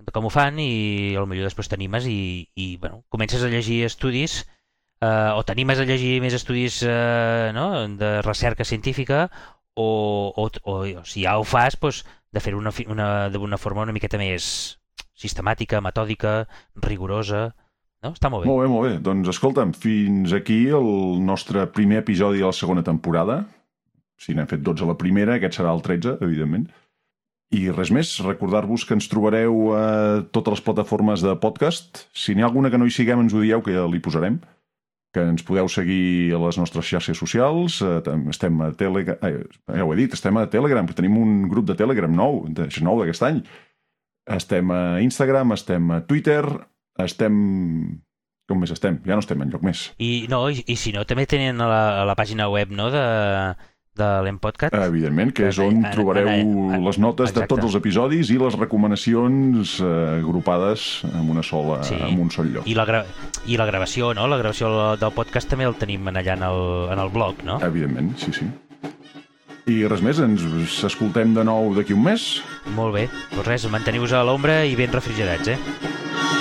de com ho fan i potser després t'animes i, i bueno, comences a llegir estudis eh, o t'animes a llegir més estudis eh, no? de recerca científica o, o, o, o si ja ho fas doncs, de fer-ho una, una, forma una miqueta més sistemàtica, metòdica, rigorosa no? Està molt bé. Molt bé, molt bé. Doncs escolta'm, fins aquí el nostre primer episodi de la segona temporada. Si n'hem fet 12 a la primera, aquest serà el 13, evidentment. I res més, recordar-vos que ens trobareu a totes les plataformes de podcast. Si n'hi ha alguna que no hi siguem, ens ho dieu, que ja li posarem. Que ens podeu seguir a les nostres xarxes socials. Eh, estem a Telegram... Eh, ja ho he dit, estem a Telegram, que tenim un grup de Telegram nou, és nou d'aquest any. Estem a Instagram, estem a Twitter, estem... Com més estem? Ja no estem en lloc més. I, no, i, i si no, també tenen a la, a la pàgina web no, de, de l'Empodcat. Evidentment, que és on trobareu les notes de tots els episodis i les recomanacions eh, agrupades en una sola, sí. en un sol lloc. I la, gra I la gravació, no? La gravació del podcast també el tenim allà en el, en el blog, no? Evidentment, sí, sí. I res més, ens escoltem de nou d'aquí un mes. Molt bé. Doncs res, manteniu-vos a l'ombra i ben refrigerats, eh?